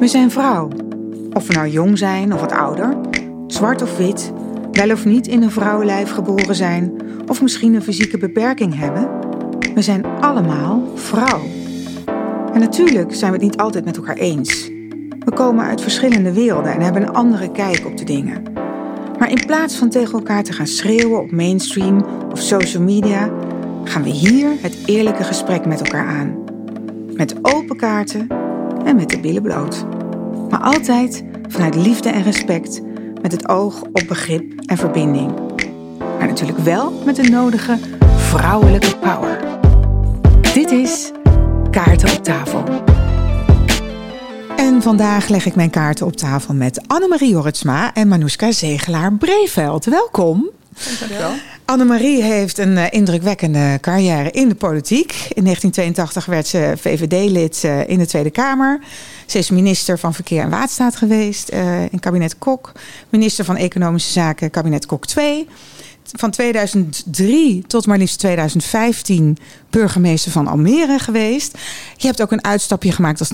We zijn vrouw. Of we nou jong zijn of wat ouder, zwart of wit, wel of niet in een vrouwenlijf geboren zijn, of misschien een fysieke beperking hebben. We zijn allemaal vrouw. En natuurlijk zijn we het niet altijd met elkaar eens. We komen uit verschillende werelden en hebben een andere kijk op de dingen. Maar in plaats van tegen elkaar te gaan schreeuwen op mainstream of social media, gaan we hier het eerlijke gesprek met elkaar aan. Met open kaarten en met de billen bloot. Maar altijd vanuit liefde en respect, met het oog op begrip en verbinding. Maar natuurlijk wel met de nodige vrouwelijke power. Dit is Kaarten op tafel. En vandaag leg ik mijn kaarten op tafel met Annemarie Jorritsma en Manouska Zegelaar-Breveld. Welkom. Dankjewel. Annemarie heeft een uh, indrukwekkende carrière in de politiek. In 1982 werd ze VVD-lid uh, in de Tweede Kamer. Ze is minister van Verkeer en Waterstaat geweest uh, in kabinet Kok. Minister van Economische Zaken, kabinet Kok 2 van 2003 tot maar liefst 2015 burgemeester van Almere geweest. Je hebt ook een uitstapje gemaakt als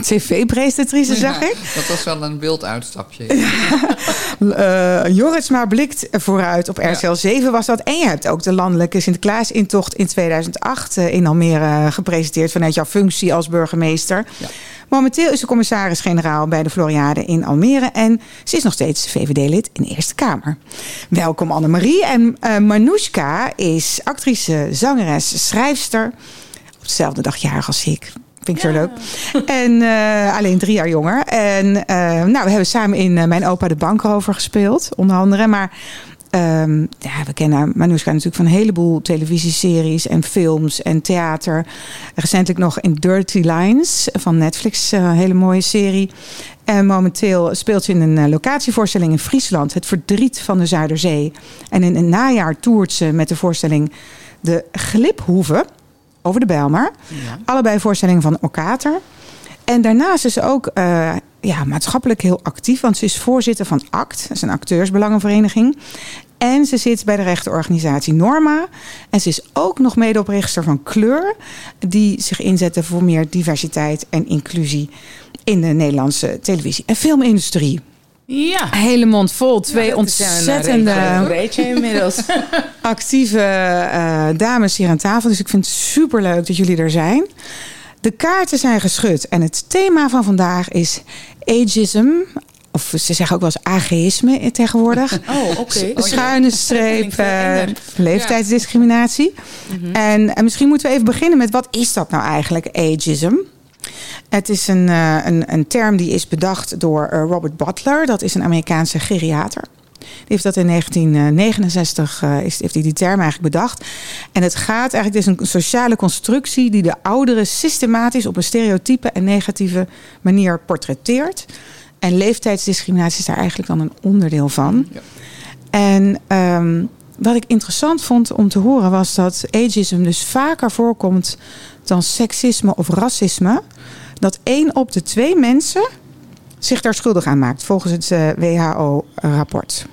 tv-presentatrice, zag ik. Dat was wel een wild uitstapje. Ja. uh, Jorritsma blikt vooruit. Op RCL 7 was dat. En je hebt ook de landelijke Sinterklaas-intocht in 2008 uh, in Almere gepresenteerd... vanuit jouw functie als burgemeester. Momenteel is ze commissaris-generaal bij de Floriade in Almere. En ze is nog steeds VVD-lid in de Eerste Kamer. Welkom Annemarie. En uh, Manoushka is actrice, zangeres, schrijfster. Op dezelfde dag jarig als ik. Vind ik ja. zo leuk. En uh, alleen drie jaar jonger. En uh, nou, we hebben samen in Mijn Opa de Bankrover gespeeld, onder andere. Maar Um, ja, we kennen Manoushka natuurlijk van een heleboel televisieseries en films en theater. Recentelijk nog in Dirty Lines van Netflix, een hele mooie serie. En momenteel speelt ze in een locatievoorstelling in Friesland, Het Verdriet van de Zuiderzee. En in een najaar toert ze met de voorstelling De Gliphoeve over de Bijlmer. Ja. Allebei voorstellingen van Okater. En daarnaast is ze ook uh, ja, maatschappelijk heel actief, want ze is voorzitter van ACT, dat is een acteursbelangenvereniging. En ze zit bij de rechtenorganisatie Norma. En ze is ook nog medeoprichter van Kleur, die zich inzetten voor meer diversiteit en inclusie in de Nederlandse televisie- en filmindustrie. Ja. Hele mond vol. Twee ja, ontzettende inmiddels. actieve uh, dames hier aan tafel. Dus ik vind het super leuk dat jullie er zijn. De kaarten zijn geschud en het thema van vandaag is ageism. Of ze zeggen ook wel eens ageïsme tegenwoordig. Oh, oké. Okay. Schuine streep, uh, leeftijdsdiscriminatie. Mm -hmm. en, en misschien moeten we even beginnen met wat is dat nou eigenlijk, ageism? Het is een, uh, een, een term die is bedacht door uh, Robert Butler. Dat is een Amerikaanse geriater. Die heeft dat in 1969 uh, is, heeft hij die term eigenlijk bedacht. En het gaat eigenlijk, het is een sociale constructie die de ouderen systematisch op een stereotype en negatieve manier portretteert. En leeftijdsdiscriminatie is daar eigenlijk dan een onderdeel van. Ja. En um, wat ik interessant vond om te horen was dat ageism dus vaker voorkomt dan seksisme of racisme. Dat één op de twee mensen zich daar schuldig aan maakt, volgens het uh, WHO-rapport.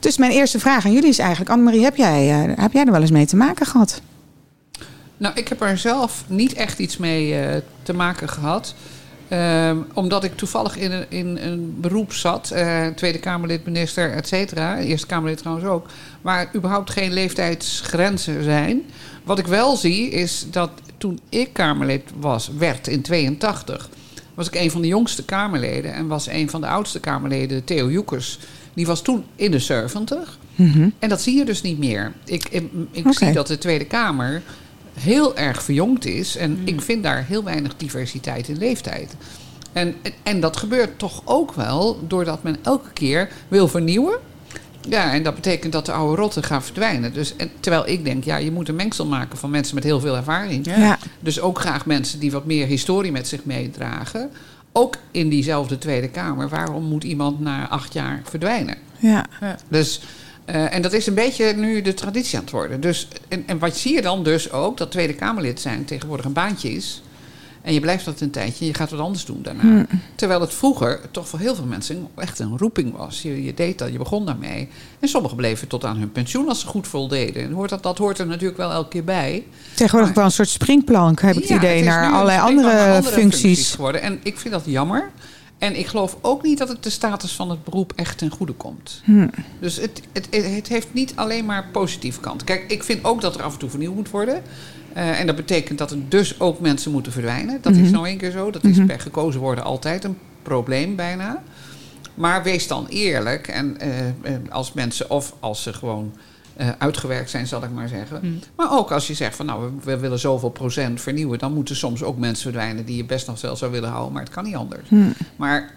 Dus mijn eerste vraag aan jullie is eigenlijk: Annemarie, heb jij, uh, heb jij er wel eens mee te maken gehad? Nou, ik heb er zelf niet echt iets mee uh, te maken gehad. Um, omdat ik toevallig in een, in een beroep zat, Tweede Kamerlid, minister, et cetera. Eerste Kamerlid trouwens ook. Waar überhaupt geen leeftijdsgrenzen zijn. Wat ik wel zie is dat toen ik Kamerlid was, werd in 82, was ik een van de jongste Kamerleden. En was een van de oudste Kamerleden, Theo Joekers. Die was toen in de 70. Mm -hmm. En dat zie je dus niet meer. Ik, ik, ik okay. zie dat de Tweede Kamer heel erg verjongd is. En mm. ik vind daar heel weinig diversiteit in leeftijd. En, en dat gebeurt toch ook wel doordat men elke keer wil vernieuwen. Ja, en dat betekent dat de oude rotten gaan verdwijnen. Dus, en, terwijl ik denk, ja, je moet een mengsel maken van mensen met heel veel ervaring. Ja. Dus ook graag mensen die wat meer historie met zich meedragen. Ook in diezelfde Tweede Kamer. Waarom moet iemand na acht jaar verdwijnen? Ja. ja. Dus... Uh, en dat is een beetje nu de traditie aan het worden. Dus, en, en wat zie je dan dus ook, dat Tweede Kamerlid zijn tegenwoordig een baantje is. En je blijft dat een tijdje en je gaat wat anders doen daarna. Terwijl het vroeger toch voor heel veel mensen echt een roeping was. Je, je deed dat, je begon daarmee. En sommigen bleven tot aan hun pensioen als ze goed voldeden. En hoort dat, dat hoort er natuurlijk wel elke keer bij. Tegenwoordig Maar- wel een soort springplank, heb ik het idee, naar allerlei andere, naar functies. geworden. En ik vind dat jammer. En ik geloof ook niet dat het de status van het beroep echt ten goede komt. Hm. Dus het, het, het heeft niet alleen maar positieve kant. Kijk, ik vind ook dat er af en toe vernieuwd moet worden. Eh, en dat betekent dat er dus ook mensen moeten verdwijnen. Dat is nou één keer zo. Dat is bij gekozen worden altijd een probleem bijna. Maar wees dan eerlijk. En eh, eh, als mensen, of als ze gewoon uitgewerkt zijn, zal ik maar zeggen. Maar ook als je zegt van nou, we, we willen zoveel procent vernieuwen, dan moeten soms ook mensen verdwijnen die je best nog wel zou willen houden. Maar het kan niet anders. Maar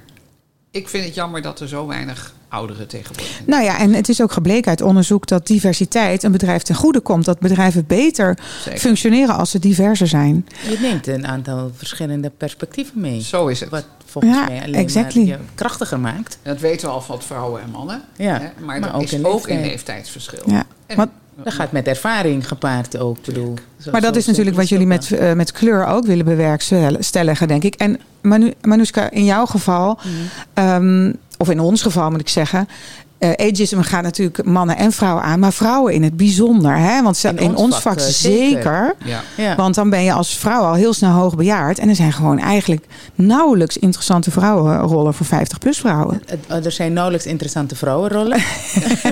ik vind het jammer dat er zo weinig ouderen tegenwoordig zijn. Nou ja, en het is ook gebleken uit onderzoek dat diversiteit een bedrijf ten goede komt. Dat bedrijven beter Zeker. functioneren als ze diverser zijn. Je neemt een aantal verschillende perspectieven mee. Zo is het. Wat volgens Ja, mij alleen exactly. maar je krachtiger maakt. Dat weten we al van vrouwen en mannen. Ja, hè? Maar, maar er ook is in ook een leeftijdsverschil. Ja. En- Want- Dat gaat met ervaring gepaard ook. Bedoel, zo- Maar dat is natuurlijk wat jullie met, eh, met kleur ook willen bewerkstelligen, denk ik. En Manu, Manuska, in jouw geval, Mhm. ehm, of in ons geval moet ik zeggen. Eh ageism gaat natuurlijk mannen en vrouwen aan, maar vrouwen in het bijzonder. Hè? Want ze- In in, ons ons vak, vak eh, zeker. zeker. Ja. Ja. Want dan ben je als vrouw al heel snel hoogbejaard. En er zijn gewoon eigenlijk nauwelijks interessante vrouwenrollen voor 50-plus vrouwen. Het- Er zijn nauwelijks interessante vrouwenrollen.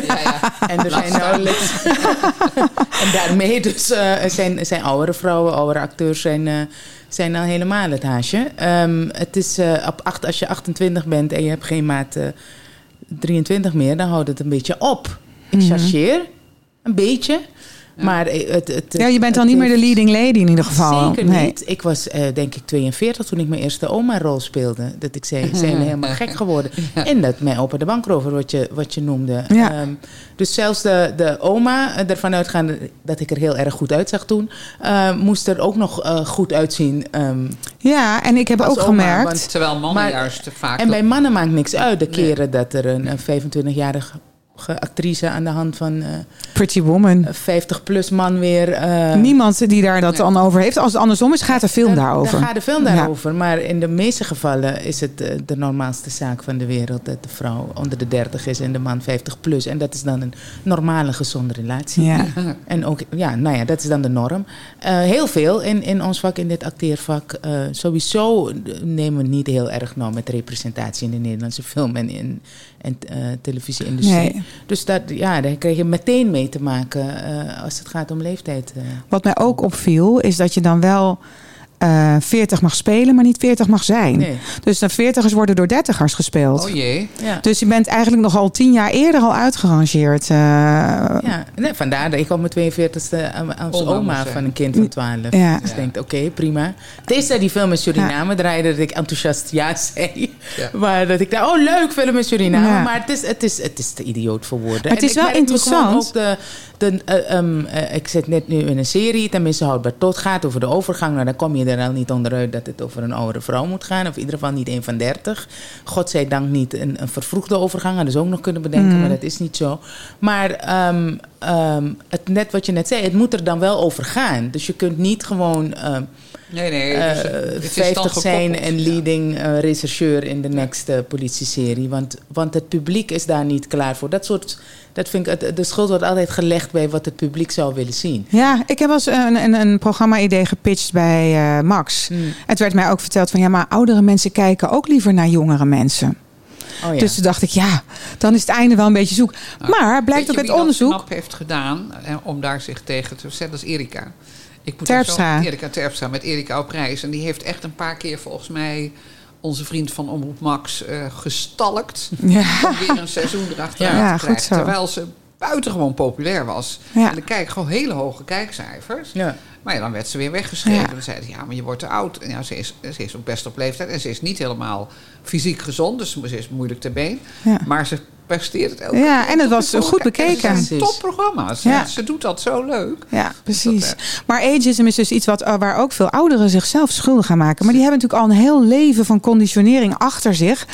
Ja, ja. En er zijn nauwelijks. en daarmee dus eh, zijn, zijn oudere vrouwen, oudere acteurs zijn, eh, zijn al helemaal het haasje. Ehm, het is eh, op acht, als je 28 bent en je hebt geen maat eh, 23 meer, dan houdt het een beetje op. Ik Mhm. chargeer een beetje. Maar het, het, Ja, je bent dan niet meer de leading lady in ieder geval. Zeker Nee. niet. Ik was eh, denk ik 42 toen ik mijn eerste oma-rol speelde. Dat ik zei, zijn we helemaal gek geworden. En dat mijn opa de bankrover, wat je, wat je noemde. Ja. Ehm, dus zelfs de, de oma, eh, ervan uitgaande dat ik er heel erg goed uitzag toen... eh, moest er ook nog eh, goed uitzien. ehm. Ja, en ik heb ook oma, gemerkt. want- Terwijl mannen Maar- juist vaak... en bij mannen maakt niks uit. De Nee. keren dat er een, een 25-jarige actrice aan de hand van eh, Pretty Woman. een 50-plus man weer... eh, Niemand die daar dat dan over heeft. Als het andersom is, gaat de film Daar- daarover. Daar gaat de film Ja. daarover. Maar in de meeste gevallen is het eh, de normaalste zaak van de wereld... dat de vrouw onder de 30 is en de man 50 plus. En dat is dan een normale, gezonde relatie. Ja. En ook, ja, nou ja, dat is dan de norm. Eh, heel veel in, in ons vak, in dit acteervak. eh, sowieso nemen we niet heel erg nauw met representatie in de Nederlandse film en, in, en eh, televisie-industrie. Nee. Dus dat, ja, daar kreeg je meteen mee te maken eh, als het gaat om leeftijd. eh. Wat mij ook opviel, is dat je dan wel eh 40 mag spelen, maar niet 40 mag zijn. Nee. Dus de 40ers worden door 30ers gespeeld. Oh jee. Ja. Dus je bent eigenlijk nog al tien jaar eerder al uitgerangeerd. eh, Ja, nee, vandaar dat ik op mijn 42e als Oma oma, van een kind van 12. Ja. Dus ik denk, oké, prima. Tenzij die film in Suriname draaide, dat ik enthousiast ja zei. Ja. Maar dat ik dacht, oh leuk, film in Suriname. Ja. Maar het is, het, is, het is te idioot voor woorden. Maar het is ik wel interessant. Ook de, de, eh, ehm, eh, ik zit net nu in een serie, tenminste houdbaar tot, gaat over de overgang. Nou, dan kom je er al niet onderuit dat het over een oudere vrouw moet gaan. Of in ieder geval niet een van 30. Godzijdank niet een, een vervroegde overgang. Hadden ze ook nog kunnen bedenken, Mm. maar dat is niet zo. Maar ehm, ehm, het, net wat je net zei, het moet er dan wel over gaan. Dus je kunt niet gewoon ehm, Nee, nee. eh, dus het- het is dan 50 zijn en Ja. leading eh, rechercheur in de next eh, politieserie. Want, want het publiek is daar niet klaar voor. Dat soort, dat vind ik, het- de schuld wordt altijd gelegd bij wat het publiek zou willen zien. Ja, ik heb wel eens een, een, een programma-idee gepitcht bij eh, Max. Hmm. Het werd mij ook verteld van ja, maar oudere mensen kijken ook liever naar jongere mensen. Oh ja. Dus toen dacht ik, ja, dan is het einde wel een beetje zoek. Nou, maar blijkt ook uit onderzoek. Dat knap heeft gedaan eh, om daar zich tegen te verzetten, dat is Erika. Ik moet Terpstra. Zo, Erika Terpstra met Erika op reis. En die heeft echt een paar keer volgens onze vriend van Omroep Max eh gestalkt. Ja. Om weer een seizoen erachteraan Ja, te krijgen. Terwijl ze buitengewoon populair was. Ja. En dan kijk gewoon hele hoge kijkcijfers. Ja. Maar ja, dan werd ze weer weggeschreven. Ja. Dan zei ze, ja, maar je wordt te oud. En ja, ze is, ze is ook best op leeftijd. En ze is niet helemaal fysiek gezond. Dus ze is moeilijk te been. Ja. Maar ze presteert het elke Ja, en het was goed volgende- en bekeken. Het Precies. topprogramma's. Ja. Ze doet dat zo leuk. Ja, precies. dat, Maar ageism is dus iets wat, eh, waar ook veel ouderen zichzelf schuldig aan maken. Maar die hebben natuurlijk al een heel leven van conditionering achter zich.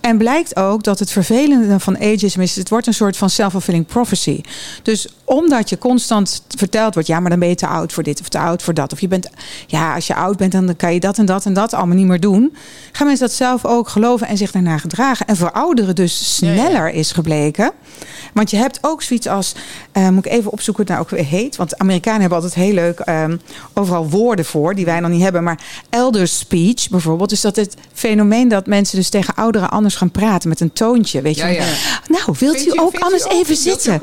En blijkt ook dat het vervelende van ageism is... het wordt een soort van self-fulfilling prophecy. Dus omdat je constant verteld wordt... ja, maar dan ben je te oud voor dit of te oud voor dat. Of je bent, ja, als je oud bent, dan kan je dat en dat en dat allemaal niet meer doen. Gaan mensen dat zelf ook geloven en zich daarna gedragen. En voor ouderen dus Ja, ja. sneller is gebleken. Want je hebt ook zoiets als, eh, moet ik even opzoeken hoe het nou ook weer heet. Want Amerikanen hebben altijd heel leuk ehm, overal woorden voor die wij nog niet hebben. Maar elder speech bijvoorbeeld. Dus dat het fenomeen dat mensen dus tegen ouderen anders gaan praten met een toontje. Weet je, Ja, ja. nou wilt Vindt u u- ook vindt u anders even u zitten?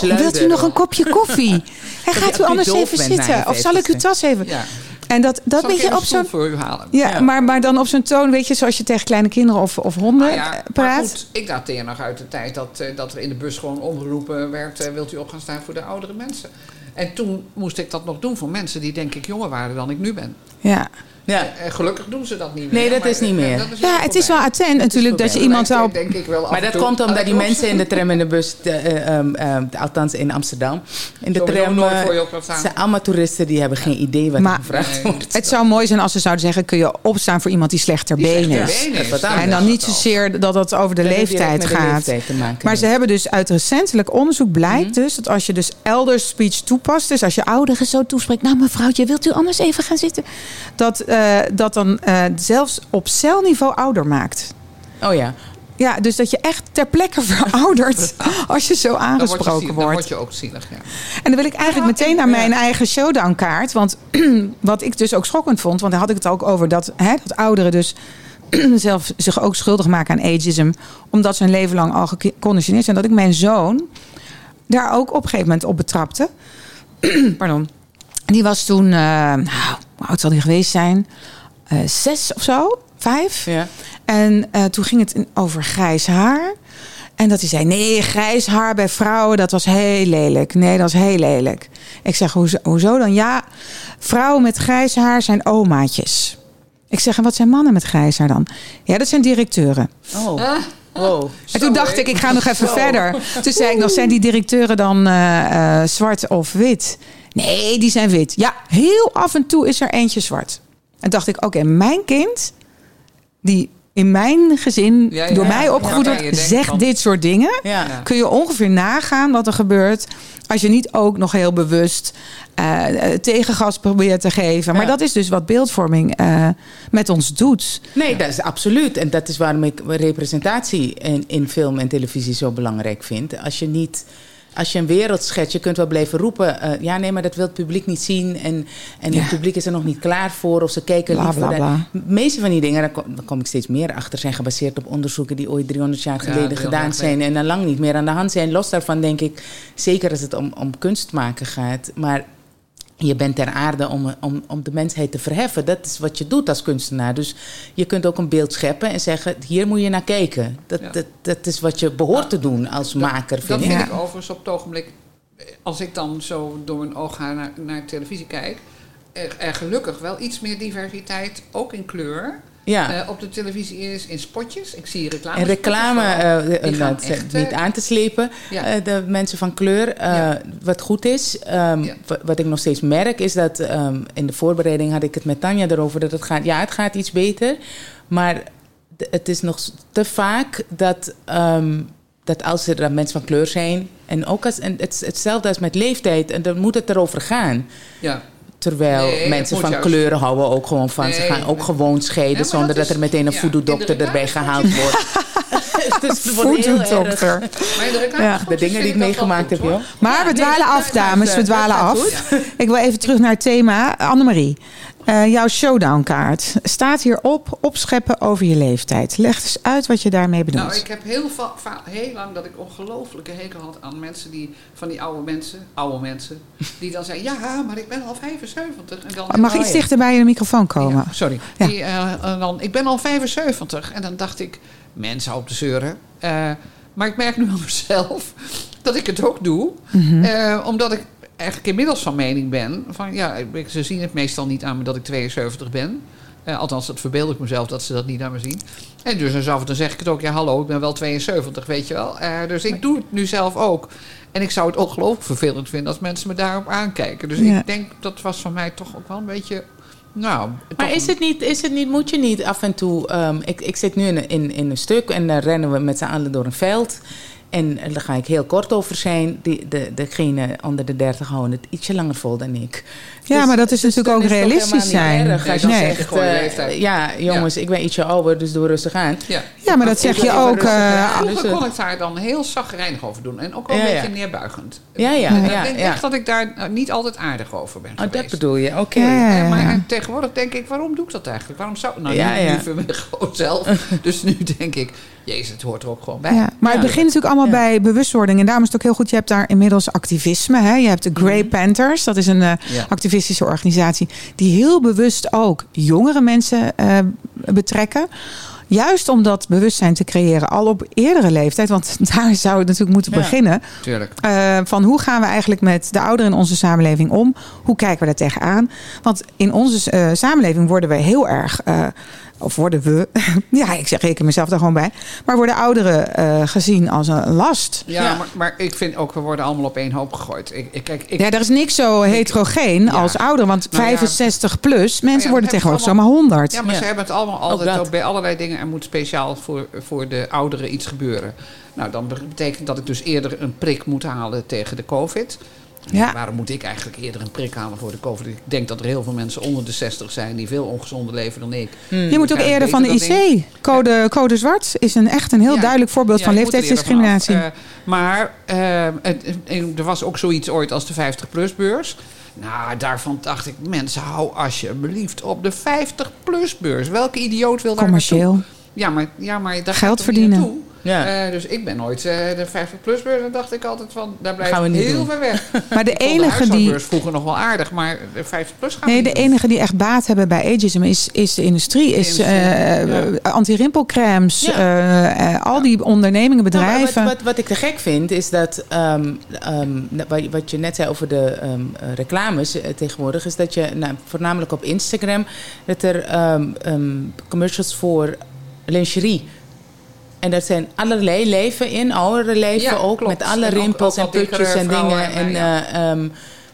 luider. Wilt u nog een kopje koffie? En gaat u u anders even zitten? Of zal ik uw 50ste? tas even? Ja. En dat, dat Zal weet ik je even op zo'n... voor u halen? Ja, Ja. Maar, maar dan op zo'n toon, weet je, zoals je tegen kleine kinderen of, of honden Ah ja, praat. goed, ik dateer nog uit de tijd dat, eh, dat er in de bus gewoon omgeroepen werd... eh, wilt u op gaan staan voor de oudere mensen? En toen moest ik dat nog doen voor mensen die denk ik jonger waren dan ik nu ben. Ja. Ja. En gelukkig doen ze dat niet meer. Nee, dat maar, is niet meer. is ja, het is wel attent natuurlijk dat je iemand zou... denk ik wel Maar dat toe, komt omdat die mensen in de tram en de bus, de, eh, ehm, ehm, althans in Amsterdam, in de tram, eh, zijn allemaal toeristen die hebben geen idee wat Maar- er gevraagd Nee. wordt. Het zou mooi zijn als ze zouden zeggen... kun je opstaan voor iemand die slechter Die benen is. benen is. Wat Ja, anders. En dan niet zozeer dat het over de Dat leeftijd de gaat. leeftijd maken. Maar ze hebben dus uit recentelijk onderzoek blijkt Mhm. dus dat als je dus elder speech toepast, dus als je ouderen zo toespreekt, nou mevrouwtje, wilt u anders even gaan zitten, dat eh, dat dan eh, zelfs op celniveau ouder maakt. Oh ja. Ja, dus dat je echt ter plekke veroudert als je zo Dan word je, aangesproken wordt. dan word je ook zielig, ja. En dan wil ik eigenlijk Ja, meteen naar mijn ja. eigen showdown-kaart. Want wat ik dus ook schokkend vond, want daar had ik het ook over dat, hè, dat ouderen dus zelf zich ook schuldig maken aan ageism, omdat ze hun leven lang al geconditioneerd zijn. Dat ik mijn zoon daar ook op een gegeven moment op betrapte. Pardon. Die was toen, eh, nou, hoe oud zal die geweest zijn? Eh, zes of zo, vijf. ja. En eh, toen ging het over grijs haar. En dat hij zei: Nee, grijs haar bij vrouwen, dat was heel lelijk. Nee, dat is heel lelijk. Ik zeg: Hoezo, hoezo dan? Ja, vrouwen met grijs haar zijn omaatjes. Ik zeg: En wat zijn mannen met grijs haar dan? Ja, dat zijn directeuren. Oh. Wow. En toen dacht ik: Ik ga nog even Zo. verder. Toen zei ik nog: Zijn die directeuren dan eh, eh, zwart of wit? Nee, die zijn wit. Ja, heel af en toe is er eentje zwart. En dacht ik: Oké, mijn kind, die in mijn gezin Ja, ja, door mij opgevoed Ja, wordt, zegt van- dit soort dingen. Ja. Ja. Kun je ongeveer nagaan wat er gebeurt als je niet ook nog heel bewust eh, eh, tegengas probeert te geven. Maar Ja. dat is dus wat beeldvorming eh, met ons doet. Nee, dat is absoluut. En dat is waarom ik representatie in, in film en televisie zo belangrijk vind. Als je niet. Als je een wereld schetst, je kunt wel blijven roepen. eh, ja, nee, maar dat wil het publiek niet zien. En, en Ja. het publiek is er nog niet klaar voor. Of ze kijken Bla, bla, de- bla. De meeste van die dingen, daar kom, daar kom ik steeds meer achter, zijn gebaseerd op onderzoeken die ooit 300 jaar Ja, geleden 300 gedaan zijn. En dan lang niet meer aan de hand zijn. Los daarvan denk ik, zeker als het om, om kunst maken gaat. Maar je bent ter aarde om, om, om de mensheid te verheffen. Dat is wat je doet als kunstenaar. Dus je kunt ook een beeld scheppen en zeggen: hier moet je naar kijken. Dat, Ja. dat, dat is wat je behoort te doen als maker, Dat vind ik. vind Ja. ik overigens op het ogenblik, als ik dan zo door mijn oog naar, naar televisie kijk, er, er gelukkig wel iets meer diversiteit, ook in kleur, Ja. eh, op de televisie is, in spotjes. Ik zie reclame. en reclame, eh, eh, dat echt, niet aan te slepen. Ja. De mensen van kleur. Ja. Wat goed is, ehm, Ja. wat ik nog steeds merk, is dat ehm, in de voorbereiding had ik het met Tanja erover dat het gaat. Ja, het gaat iets beter. Maar het is nog te vaak dat, ehm, dat als er dan mensen van kleur zijn. En ook als, en het, is hetzelfde als met leeftijd. En dan moet het erover gaan. Ja. Terwijl Nee, mensen van juist- kleuren houden ook gewoon van. ze gaan ook gewoon scheiden zonder dat dat, is- er meteen een ja, erbij gehaald wordt. dus reclame Ja. De dingen die ik meegemaakt heb, joh. Maar we dwalen af, dames. We dwalen af. Ik wil even terug naar het thema. Annemarie, eh, jouw showdown-kaart staat hierop opscheppen over je leeftijd. Leg eens uit wat je daarmee bedoelt. Nou, ik heb heel, heel lang dat ik ongelooflijke hekel had aan mensen die, van die oude mensen, oude mensen, die dan zeiden, ja, maar ik ben al 75. En dan, Mag Oh, iets ja. dichter bij de microfoon komen? Ja, sorry. Ja. Die, eh, eh, dan, ik ben al 75. En dan dacht ik, mensen op de zeuren. Maar ik merk nu aan mezelf dat ik het ook doe. Mhm. Omdat ik eigenlijk inmiddels van mening ben. Van, ja, ik- ze zien het meestal niet aan me dat ik 72 ben. Eh, althans, dat verbeeld ik mezelf dat ze dat niet naar me zien. En dus dan, dan zeg ik het ook, ja hallo, ik ben wel 72, weet je wel. Eh, dus ik doe het nu zelf ook. En ik zou het ongelooflijk vervelend vinden als mensen me daarop aankijken. Dus Ja. ik denk, dat was van mij toch ook wel een beetje... Nou, Maar is het, niet, is het niet, moet je niet af en toe... ehm, ik, ik zit nu in, in, in een stuk en dan rennen we met z'n allen door een veld. En daar ga ik heel kort over zijn. Die, de, degene onder de 30 houden het ietsje langer vol dan ik. Ja, maar dat is natuurlijk dan ook realistisch helemaal niet zijn. Erg als Nee, zegt, eh, leeftijd. ja, jongens, ik ben ietsje ouder, dus doe rustig aan. Ja. Ja, maar dat zeg je ook. eh. Vroeger dus, eh, kon ik daar dan heel zagrijnig over doen. En ook wel een Ja, beetje ja. neerbuigend. Ja, ja, En ja, ik denk ja. echt dat ik daar eh, niet altijd aardig over ben Oh, dat bedoel je, oké. Ja, ja, Eh, ja. maar tegenwoordig denk ik, waarom doe ik dat eigenlijk? Waarom zou Nou, Ja, nu, ja. nu voor me gewoon zelf. dus nu denk ik, jezus, het hoort er ook gewoon bij. Ja, maar het begint natuurlijk allemaal bij bewustwording. En daarom is het ook heel goed. Je hebt daar inmiddels activisme. Hè? Je hebt de Grey Mhm. Panthers. Dat is een eh, activistische organisatie. Die heel bewust ook jongere mensen eh, betrekken. Juist om dat bewustzijn te creëren. Al op eerdere leeftijd. Want daar zou het natuurlijk moeten Ja. beginnen. Tuurlijk. Eh, van hoe gaan we eigenlijk met de ouderen in onze samenleving om? Hoe kijken we daar tegenaan? Want in onze samenleving worden we heel erg. Of worden we, ja, ik zeg reken mezelf daar gewoon bij. Maar worden ouderen eh, gezien als een last. Ja, Ja. Maar, maar ik vind ook, we worden allemaal op één hoop gegooid. Ik, ik, kijk, ik, Ja, er is niks zo heterogeen Ja. als ouderen. Want Nou ja. 65 plus, mensen ja, worden tegenwoordig zomaar 100. ja, maar Ja. ze hebben het allemaal altijd ook bij allerlei dingen. Er moet speciaal voor, voor de ouderen iets gebeuren. Nou, dan betekent dat ik dus eerder een prik moet halen tegen de COVID. Ja. Waarom moet ik eigenlijk eerder een prik halen voor de COVID? Ik denk dat er heel veel mensen onder de 60 zijn die veel ongezonder leven dan ik. Hmm. Je moet ook eerder van de IC. Code, code zwart is een echt een heel Ja, duidelijk voorbeeld Ja, van leeftijdsdiscriminatie. Eh, maar eh, het- er was ook zoiets ooit als de 50-plus-beurs. Nou, daarvan dacht ik, mensen, hou alsjeblieft op de 50-plus-beurs. Welke idioot wil daar naartoe? Ja, maar, ja, maar daar Geld gaat het niet verdienen. Ja. Eh, dus ik ben nooit eh, de 50-plus-beurs. Dan dacht ik altijd van, daar blijf Gaan we heel doen. ver weg. Maar de Ik vond enige die. huishoudbeurs vroeger nog wel aardig, maar de 50-plus gaan we Nee, de doen. enige die echt baat hebben bij ageism is, is de industrie. Is industrie, eh, ja. anti-rimpelcremes. Ja. eh, eh, al die ondernemingen, Nou, bedrijven. wat, wat, wat ik te gek vind, is dat ehm, ehm, wat, je net zei over de ehm, eh, reclames tegenwoordig, is dat je nou, voornamelijk op Instagram dat er commercials voor lingerie. En dat zijn allerlei leven in, oudere leven Ja, ook, klopt. met alle En rimpels ook en putjes en dingen. en, ja. eh, ehm,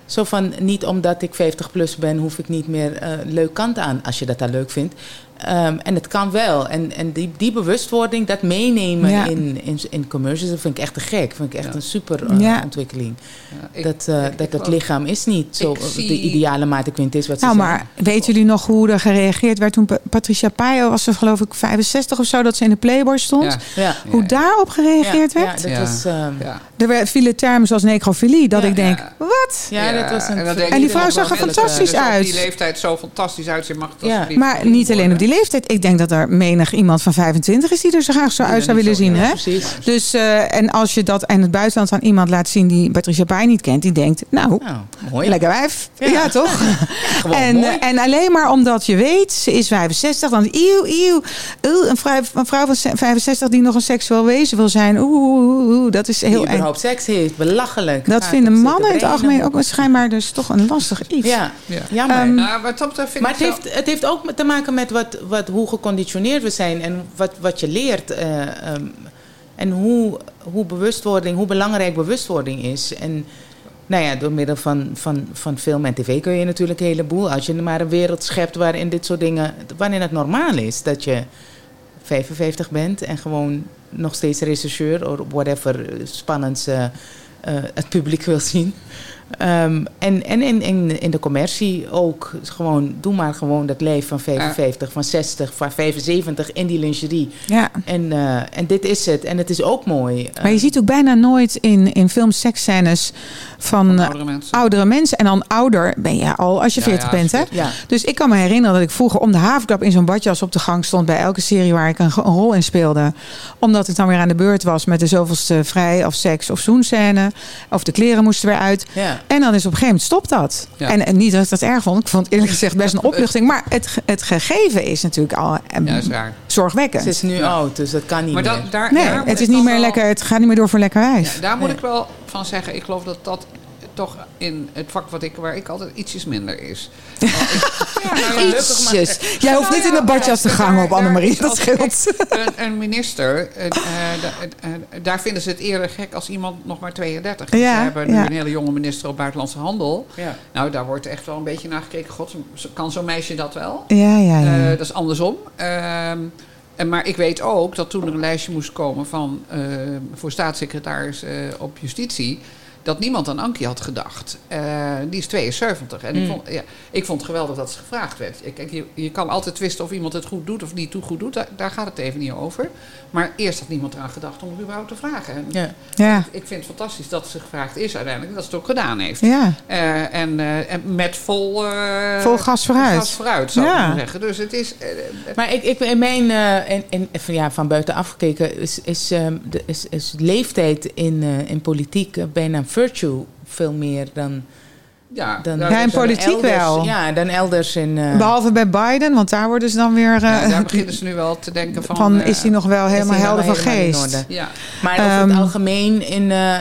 zo van, niet omdat ik 50 plus ben, hoef ik niet meer eh, leuk kant aan, als je dat dan leuk vindt. Ehm, en het kan wel. En, en die, die bewustwording, dat meenemen Ja. in, in, in commercials, dat vind ik echt te gek. vind ik echt Ja. een super eh, Ja. ontwikkeling. Ja, ik- dat eh, ik- dat ik ook. lichaam is niet zo zie- de ideale vind het is wat ze Nou, zeggen. maar weten jullie nog hoe er gereageerd werd toen Pa- Patricia Paio was ze geloof ik 65 of zo, dat ze in de Playboy stond? Ja. Ja. Hoe Ja. daarop gereageerd ja, werd? Ja, dat Ja. was... ehm, Ja. Er vielen termen zoals necrofilie, dat Ja. ik denk, Ja. wat? ja, dat was een... en, die vrouw zag er fantastisch dus op uit. die leeftijd zo fantastisch uitzien, mag het Ja. alsjeblieft Maar niet alleen op die. Leeftijd. Ik denk dat er menig iemand van 25 is die er zo graag zo Die uit zou willen zo- zien. ja, Hè? Precies. Dus, eh, en als je dat in het buitenland aan iemand laat zien die Patricia Pai niet kent, die denkt, nou, Nou, mooi. lekker wijf. Ja, Ja. toch? Gewoon en, mooi. en alleen maar omdat je weet, ze is 65, dan eeuw, eeuw, eeuw, een, vrouw, een vrouw van 65 die nog een seksueel wezen wil zijn, oeh, oeh, oeh, oeh, dat is die heel eng. überhaupt seks heeft. Belachelijk. Dat vinden mannen in het algemeen ook schijnbaar dus toch een lastig iets. Ja, Ja. jammer. Ehm, Nou, wat dat vind Maar ik het heeft, het heeft ook te maken met wat, wat, hoe geconditioneerd we zijn en wat, wat je leert. eh, ehm, en hoe, hoe bewustwording, hoe belangrijk bewustwording is. En nou ja, door middel van, van, van film en tv kun je natuurlijk een heleboel. Als je maar een wereld schept waarin dit soort dingen, waarin het normaal is dat je 55 bent en gewoon nog steeds rechercheur of whatever spannends eh, eh, het publiek wil zien. Ehm, en en in, in, in de commercie ook. Gewoon, doe maar gewoon dat leven van 55, van 60, van 75 in die lingerie. Ja. En, eh, en dit is het. En het is ook mooi. Maar je ziet ook bijna nooit in, in films seksscènes van, van eh, oudere mensen. oudere mensen. En dan ouder ben je al als je Ja, 40 ja, bent, hè? Dus ik kan me herinneren dat ik vroeger om de havenklap in zo'n badjas op de gang stond bij elke serie waar ik een, een rol in speelde. Omdat ik dan weer aan de beurt was met de zoveelste vrij of seks of zoenscène. Of de kleren moesten weer uit. ja. En dan is op een gegeven moment stopt dat. Ja. En, en niet dat ik dat erg vond. Ik vond het eerlijk gezegd best een opluchting. Maar het, het gegeven is natuurlijk al eh, Ja, dat is raar. zorgwekkend. Ze is nu Ja. oud, dus dat kan niet Maar meer. daar, nee, daar het is niet meer wel- lekker. Het gaat niet meer door voor lekker wijf. Ja, daar moet Nee. ik wel van zeggen. Ik geloof dat dat toch in het vak wat ik, waar ik altijd ietsjes minder is. Ja, nou Ietsjes. Jij hoeft niet in de badjas te gaan op Annemarie, dat scheelt. Een, een minister, uh, daar vinden ze het eerder gek als iemand nog maar 32 is. Ja, We hebben nu ja. een hele jonge minister op Buitenlandse Handel. Ja. Nou, daar wordt echt wel een beetje naar gekeken. God, kan zo'n meisje dat wel? Ja, ja, ja. Eh, dat is andersom. Ehm, en maar ik weet ook dat toen er een lijstje moest komen van, eh, voor staatssecretaris eh, op justitie. Dat niemand aan Ankie had gedacht. Eh, die is 72. En ik, Mm. vond, ja, ik vond het geweldig dat ze gevraagd werd. Kijk, je, je kan altijd twisten of iemand het goed doet of niet toe goed doet. Daar, daar gaat het even niet over. Maar eerst had niemand eraan gedacht om het überhaupt te vragen. En Ja. ja. Ik vind het fantastisch dat ze gevraagd is uiteindelijk. Dat ze het ook gedaan heeft. ja. Eh, en, eh, en met vol, eh, Vol gas vooruit. gas vooruit, zou ik Ja. maar zeggen. Dus het is... Maar ik, ik, in mijn, eh, in, in, van, ja, van buitenaf gekeken, is, is, ehm, de, is, is leeftijd in, eh, in politiek bijna een virtue veel meer dan. ja, dan Ja, in dan politiek elders, wel. Ja, dan elders in. eh, Behalve bij Biden, want daar worden ze dan weer... eh, ja, daar beginnen ze nu wel te denken van... van, eh, is hij nog wel helemaal helder van helemaal geest? orde. Ja, Maar over Ehm, het algemeen in, eh,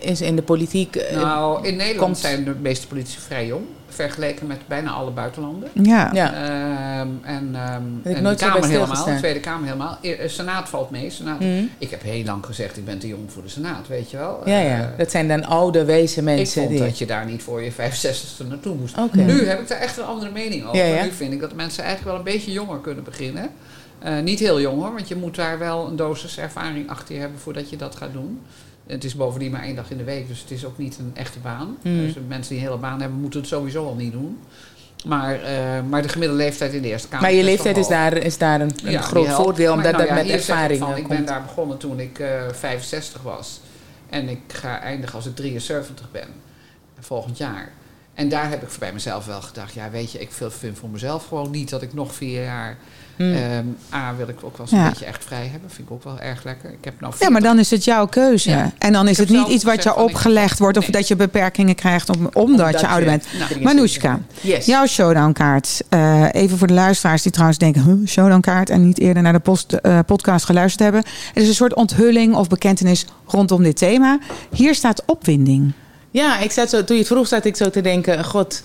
is in de politiek. eh, nou, in Nederland komt- zijn de meeste politici vrij jong. Vergeleken met bijna alle buitenlanden. Ja. ja. Ehm, en ehm ik en nooit de Kamer helemaal, de Tweede Kamer helemaal. E- eh, Senaat valt mee. Senaat, Mhm. Ik heb heel lang gezegd, ik ben te jong voor de Senaat, weet je wel. ja, ja, Eh, dat zijn dan oude, wijze ik mensen. vond die... dat je daar niet voor je 65ste naartoe moest. Oké. Nu heb ik daar echt een andere mening over. Ja, ja. Nu vind ik dat mensen eigenlijk wel een beetje jonger kunnen beginnen. Eh, niet heel jong hoor, want je moet daar wel een dosis ervaring achter je hebben voordat je dat gaat doen. Het is bovendien maar één dag in de week, dus het is ook niet een echte baan. Hmm. Dus mensen die een hele baan hebben, moeten het sowieso al niet doen. Maar, eh, maar de gemiddelde leeftijd in de Eerste Kamer Maar je leeftijd is daar, is daar een, een Ja, groot voordeel, omdat nou dat ja, met ervaring van, eh, Ik ben daar begonnen toen ik eh 65 was. En ik ga eindigen als ik 73 ben. Volgend jaar. En daar heb ik bij mezelf wel gedacht. Ja, weet je, ik vind voor mezelf gewoon niet dat ik nog vier jaar... Hmm. ehm, A, wil ik ook wel eens een beetje echt vrij hebben. Vind ik ook wel erg lekker. Ik heb nou Ja, maar 40 dan is het jouw keuze. Ja. En dan is Ik het niet iets wat je ik- opgelegd wordt... of Nee. dat je beperkingen krijgt om- omdat, Omdat je ouder bent. Nou, Manoushka, Yes. jouw showdownkaart. Eh even voor de luisteraars die trouwens denken... Huh, showdownkaart en niet eerder naar de post, eh, podcast geluisterd hebben. Het is een soort onthulling of bekentenis rondom dit thema. Hier staat opwinding. Ja, ik zat zo, toen je het vroeg, zat ik zo te denken: God,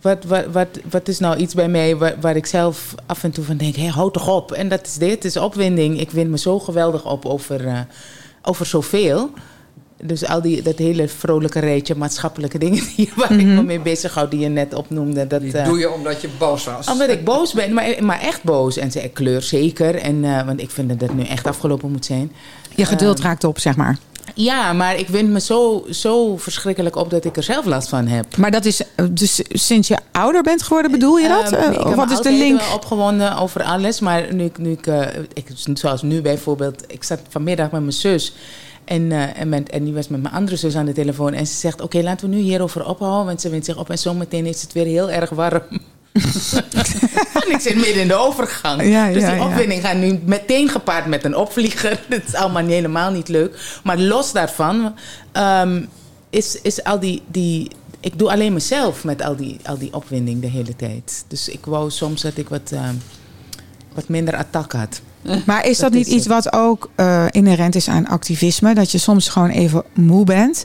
wat, wat, wat, wat is nou iets bij mij waar, waar ik zelf af en toe van denk: hé, houd toch op. En dat is dit, is opwinding. Ik wind me zo geweldig op over, eh, over zoveel. Dus al die, dat hele vrolijke rijtje maatschappelijke dingen die, waar ik me mee bezighoud, die je net opnoemde. Dat, Die eh, doe je omdat je boos was. omdat ik boos ben, maar, maar echt boos. En ze kleur zeker. En, eh, want ik vind dat het nu echt afgelopen moet zijn. Je geduld raakt op, zeg maar. Ja, maar ik wind me zo, zo verschrikkelijk op dat ik er zelf last van heb. Maar dat is eh, dus sinds je ouder bent geworden, bedoel je dat? Eh, ik of heb wat is de link? wel opgewonden over alles. Maar nu, ik- nu ik, ik, zoals nu bijvoorbeeld, ik zat vanmiddag met mijn zus. En, en, met, en die was met mijn andere zus aan de telefoon. En ze zegt, oké, laten we nu hierover ophouden. Want ze wint zich op en zometeen is het weer heel erg warm. en ik zit midden in de overgang. Ja, dus ja, die opwinding gaat nu meteen gepaard met een opvlieger. Dat is allemaal niet- helemaal niet leuk. Maar los daarvan ehm, is, is al die, die... Ik doe alleen mezelf met al die, al die opwinding de hele tijd. Dus ik wou soms dat ik wat, ehm, wat minder attack had. Maar is dat, Dat niet is iets het. wat ook eh, inherent is aan activisme? Dat je soms gewoon even moe bent.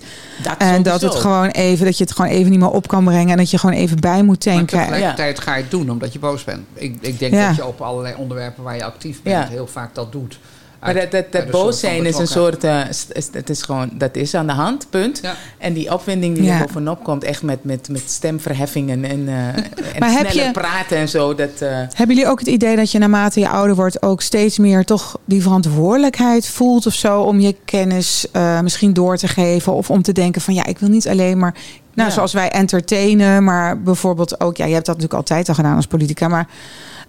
En dat, het gewoon even, dat je het gewoon even niet meer op kan brengen. En dat je gewoon even bij moet Maar denken. tegelijkertijd ga je het doen omdat je boos bent. Ik, ik denk Ja. dat je op allerlei onderwerpen waar je actief bent Ja. heel vaak dat doet. Maar dat, dat, boos zijn is een soort... eh, st- is- het is gewoon, dat is aan de hand, punt. Ja. En die opwinding die Ja. er bovenop komt, echt met, met, met stemverheffingen en, eh en sneller je- praten en zo. Dat, eh, Hebben jullie ook het idee dat je naarmate je ouder wordt ook steeds meer toch die verantwoordelijkheid voelt of zo om je kennis eh, misschien door te geven of om te denken van ja, ik wil niet alleen maar, nou Ja. zoals wij entertainen, maar bijvoorbeeld ook, ja, je hebt dat natuurlijk altijd al gedaan als politica, maar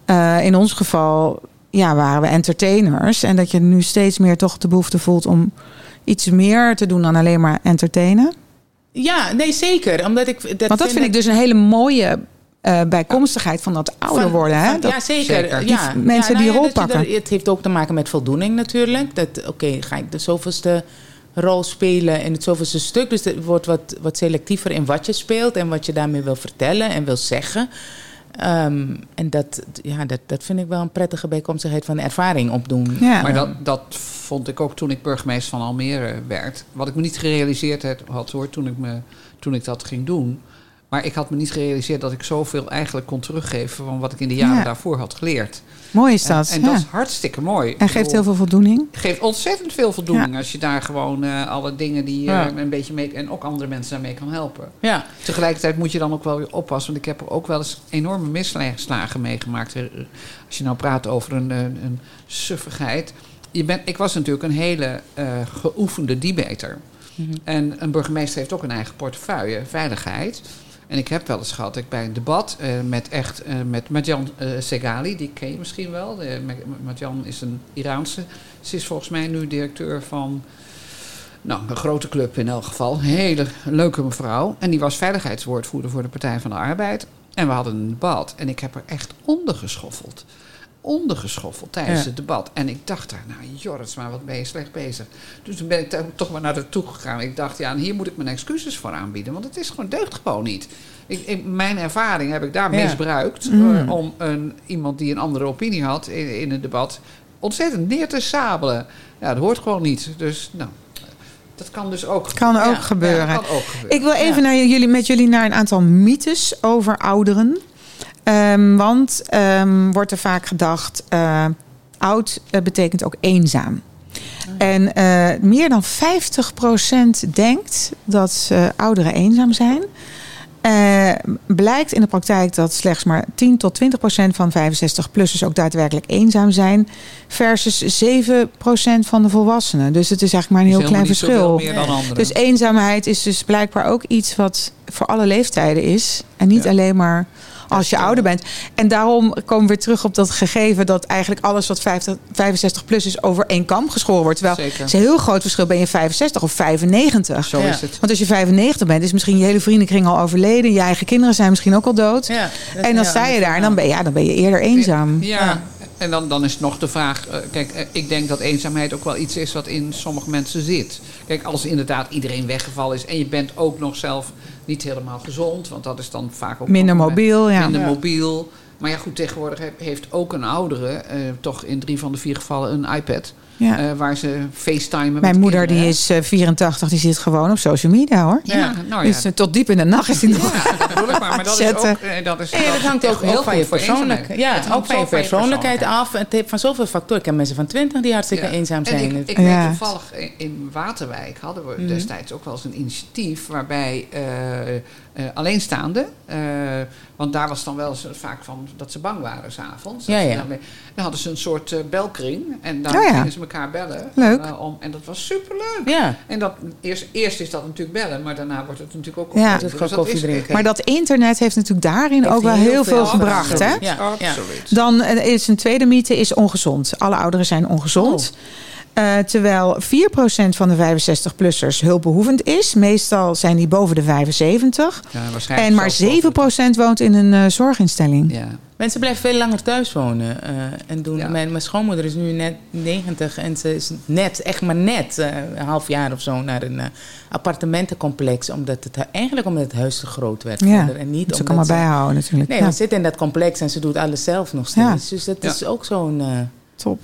eh, in ons geval, ja, waren we entertainers en dat je nu steeds meer toch de behoefte voelt om iets meer te doen dan alleen maar entertainen. ja, nee, zeker. Omdat ik, dat Want dat vind ik dus een hele mooie eh, bijkomstigheid van dat ouder Van- worden. Hè? van- Dat- ja, zeker. Zeker. Ja. Die mensen Ja, die nou ja, rol pakken. er- het heeft ook te maken met voldoening natuurlijk. Dat, oké, ga ik de zoveelste rol spelen in het zoveelste stuk. Dus het wordt wat, wat selectiever in wat je speelt en wat je daarmee wil vertellen en wil zeggen. Ehm, en dat, ja, dat, dat vind ik wel een prettige bijkomstigheid van ervaring opdoen. Ja. Maar dat, dat vond ik ook toen ik burgemeester van Almere werd. Wat ik me niet gerealiseerd had, had hoor, toen ik, me, toen ik dat ging doen. Maar ik had me niet gerealiseerd dat ik zoveel eigenlijk kon teruggeven van wat ik in de jaren Ja. daarvoor had geleerd. Mooi is dat. En, en ja. dat is hartstikke mooi. En geeft heel veel voldoening. geeft ontzettend veel voldoening als je daar gewoon eh, alle dingen die Ja. een beetje mee en ook andere mensen daarmee kan helpen. Ja, Tegelijkertijd moet je dan ook wel weer oppassen, want ik heb er ook wel eens enorme misslagen meegemaakt. Eh, Als je nou praat over een, een, een suffigheid. Je bent, ik was natuurlijk een hele geoefende debater. Mhm. En een burgemeester heeft ook een eigen portefeuille, veiligheid. En ik heb wel eens gehad, ik bij een debat eh, met echt eh, met Marjan eh, Segali, die ken je misschien wel. Marjan is een Iraanse. Ze is volgens mij nu directeur van nou, een grote club in elk geval. Hele leuke mevrouw. En die was veiligheidswoordvoerder voor de Partij van de Arbeid. En we hadden een debat. En ik heb er echt ondergeschoffeld. Ondergeschoffeld tijdens Ja. het debat. En ik dacht daar, nou Joris, maar wat ben je slecht bezig. Dus toen ben ik to- toch maar naar toe gegaan. Ik dacht, ja, en hier moet ik mijn excuses voor aanbieden. Want het is gewoon, deugt gewoon niet. Ik, ik- mijn ervaring heb ik daar Ja. misbruikt. Mm. eh, om een, iemand die een andere opinie had in, in een debat ontzettend neer te sabelen. Ja, dat hoort gewoon niet. Dus nou, dat kan dus ook Kan ook Ja, gebeuren. Kan ook gebeuren. Ik wil even naar jullie, met jullie naar een aantal mythes over ouderen. Ehm, want ehm, wordt er vaak gedacht, eh, oud eh, betekent ook eenzaam. En eh, meer dan 50% denkt dat eh, ouderen eenzaam zijn. Eh, blijkt in de praktijk dat slechts maar 10 tot 20 procent van 65-plussers ook daadwerkelijk eenzaam zijn. Versus 7 procent van de volwassenen. Dus het is eigenlijk maar een heel klein verschil. Dus eenzaamheid is dus blijkbaar ook iets wat voor alle leeftijden is. En niet Ja. alleen maar als je ouder bent. En daarom komen we weer terug op dat gegeven dat eigenlijk alles wat 50, 65 plus is over één kam geschoren wordt. Terwijl Zeker. het is een heel groot verschil. Ben je 65 of 95? Zo Ja. is het. Want als je 95 bent, is misschien je hele vriendenkring al overleden. Je eigen kinderen zijn misschien ook al dood. ja, en dan sta je daar en dan ben, je- ja, dan ben je eerder eenzaam. Ja, Ja. En dan, dan is nog de vraag... eh, kijk, eh, ik denk dat eenzaamheid ook wel iets is wat in sommige mensen zit. Kijk, als inderdaad iedereen weggevallen is... en je bent ook nog zelf niet helemaal gezond... want dat is dan vaak ook... Minder mobiel, ja. Minder Ja. mobiel. Maar ja, goed, tegenwoordig he- heeft ook een oudere... eh, toch in drie van de vier gevallen een iPad... Ja. eh, waar ze facetimen met Mijn moeder kinderen, die is eh, 84, die zit gewoon op social media hoor. Ja, nou ja. Dus eh, tot diep in de nacht is die nog. Ja, dat bedoel ik maar. Maar dat is ook... eh, Dat, is, Ja, dat hangt ook, heel van je voor persoonlijkheid. Ja, Het hangt ook van je persoonlijkheid af. Het heeft van zoveel factoren. Ik heb mensen van 20 die hartstikke Ja. eenzaam En zijn. ik, ik Ja. weet toevallig in- in Waterwijk hadden we Mhm. destijds ook wel eens een initiatief waarbij eh, alleenstaanden, eh, want daar was dan wel eens vaak van dat ze bang waren s'avonds. Ja, ja. Dan hadden ze een soort eh, belkring en dan Oh ja. gingen ze elkaar bellen. Leuk. om, en dat was superleuk. ja, En dat, eerst, eerst is dat natuurlijk bellen, maar daarna wordt het natuurlijk ook Ja. koffie Dus drinken. gewoon koffie is- drinken. Maar dat internet heeft natuurlijk daarin Heeft ook wel heel heel veel veel gebracht. Hè? Absoluut, Ja, ja. absoluut. Dan is een tweede mythe is ongezond. Alle ouderen zijn ongezond. Eh, terwijl 4% van de 65-plussers hulpbehoevend is. Meestal zijn die boven de 75. Ja, waarschijnlijk En maar zelfs 7% woont in een eh, zorginstelling. Ja. Mensen blijven veel langer thuis wonen. eh, en doen, Ja. mijn, mijn schoonmoeder is nu net 90 en ze is net, echt maar net, eh, een half jaar of zo, naar een eh, appartementencomplex. Omdat het, eigenlijk omdat het huis te groot werd. voor Ja, haar. en niet Moet ze allemaal ze- bijhouden natuurlijk. Nee, ja, we zitten in dat complex en ze doet alles zelf nog steeds. Dus dat Ja. is ook zo'n... eh, top.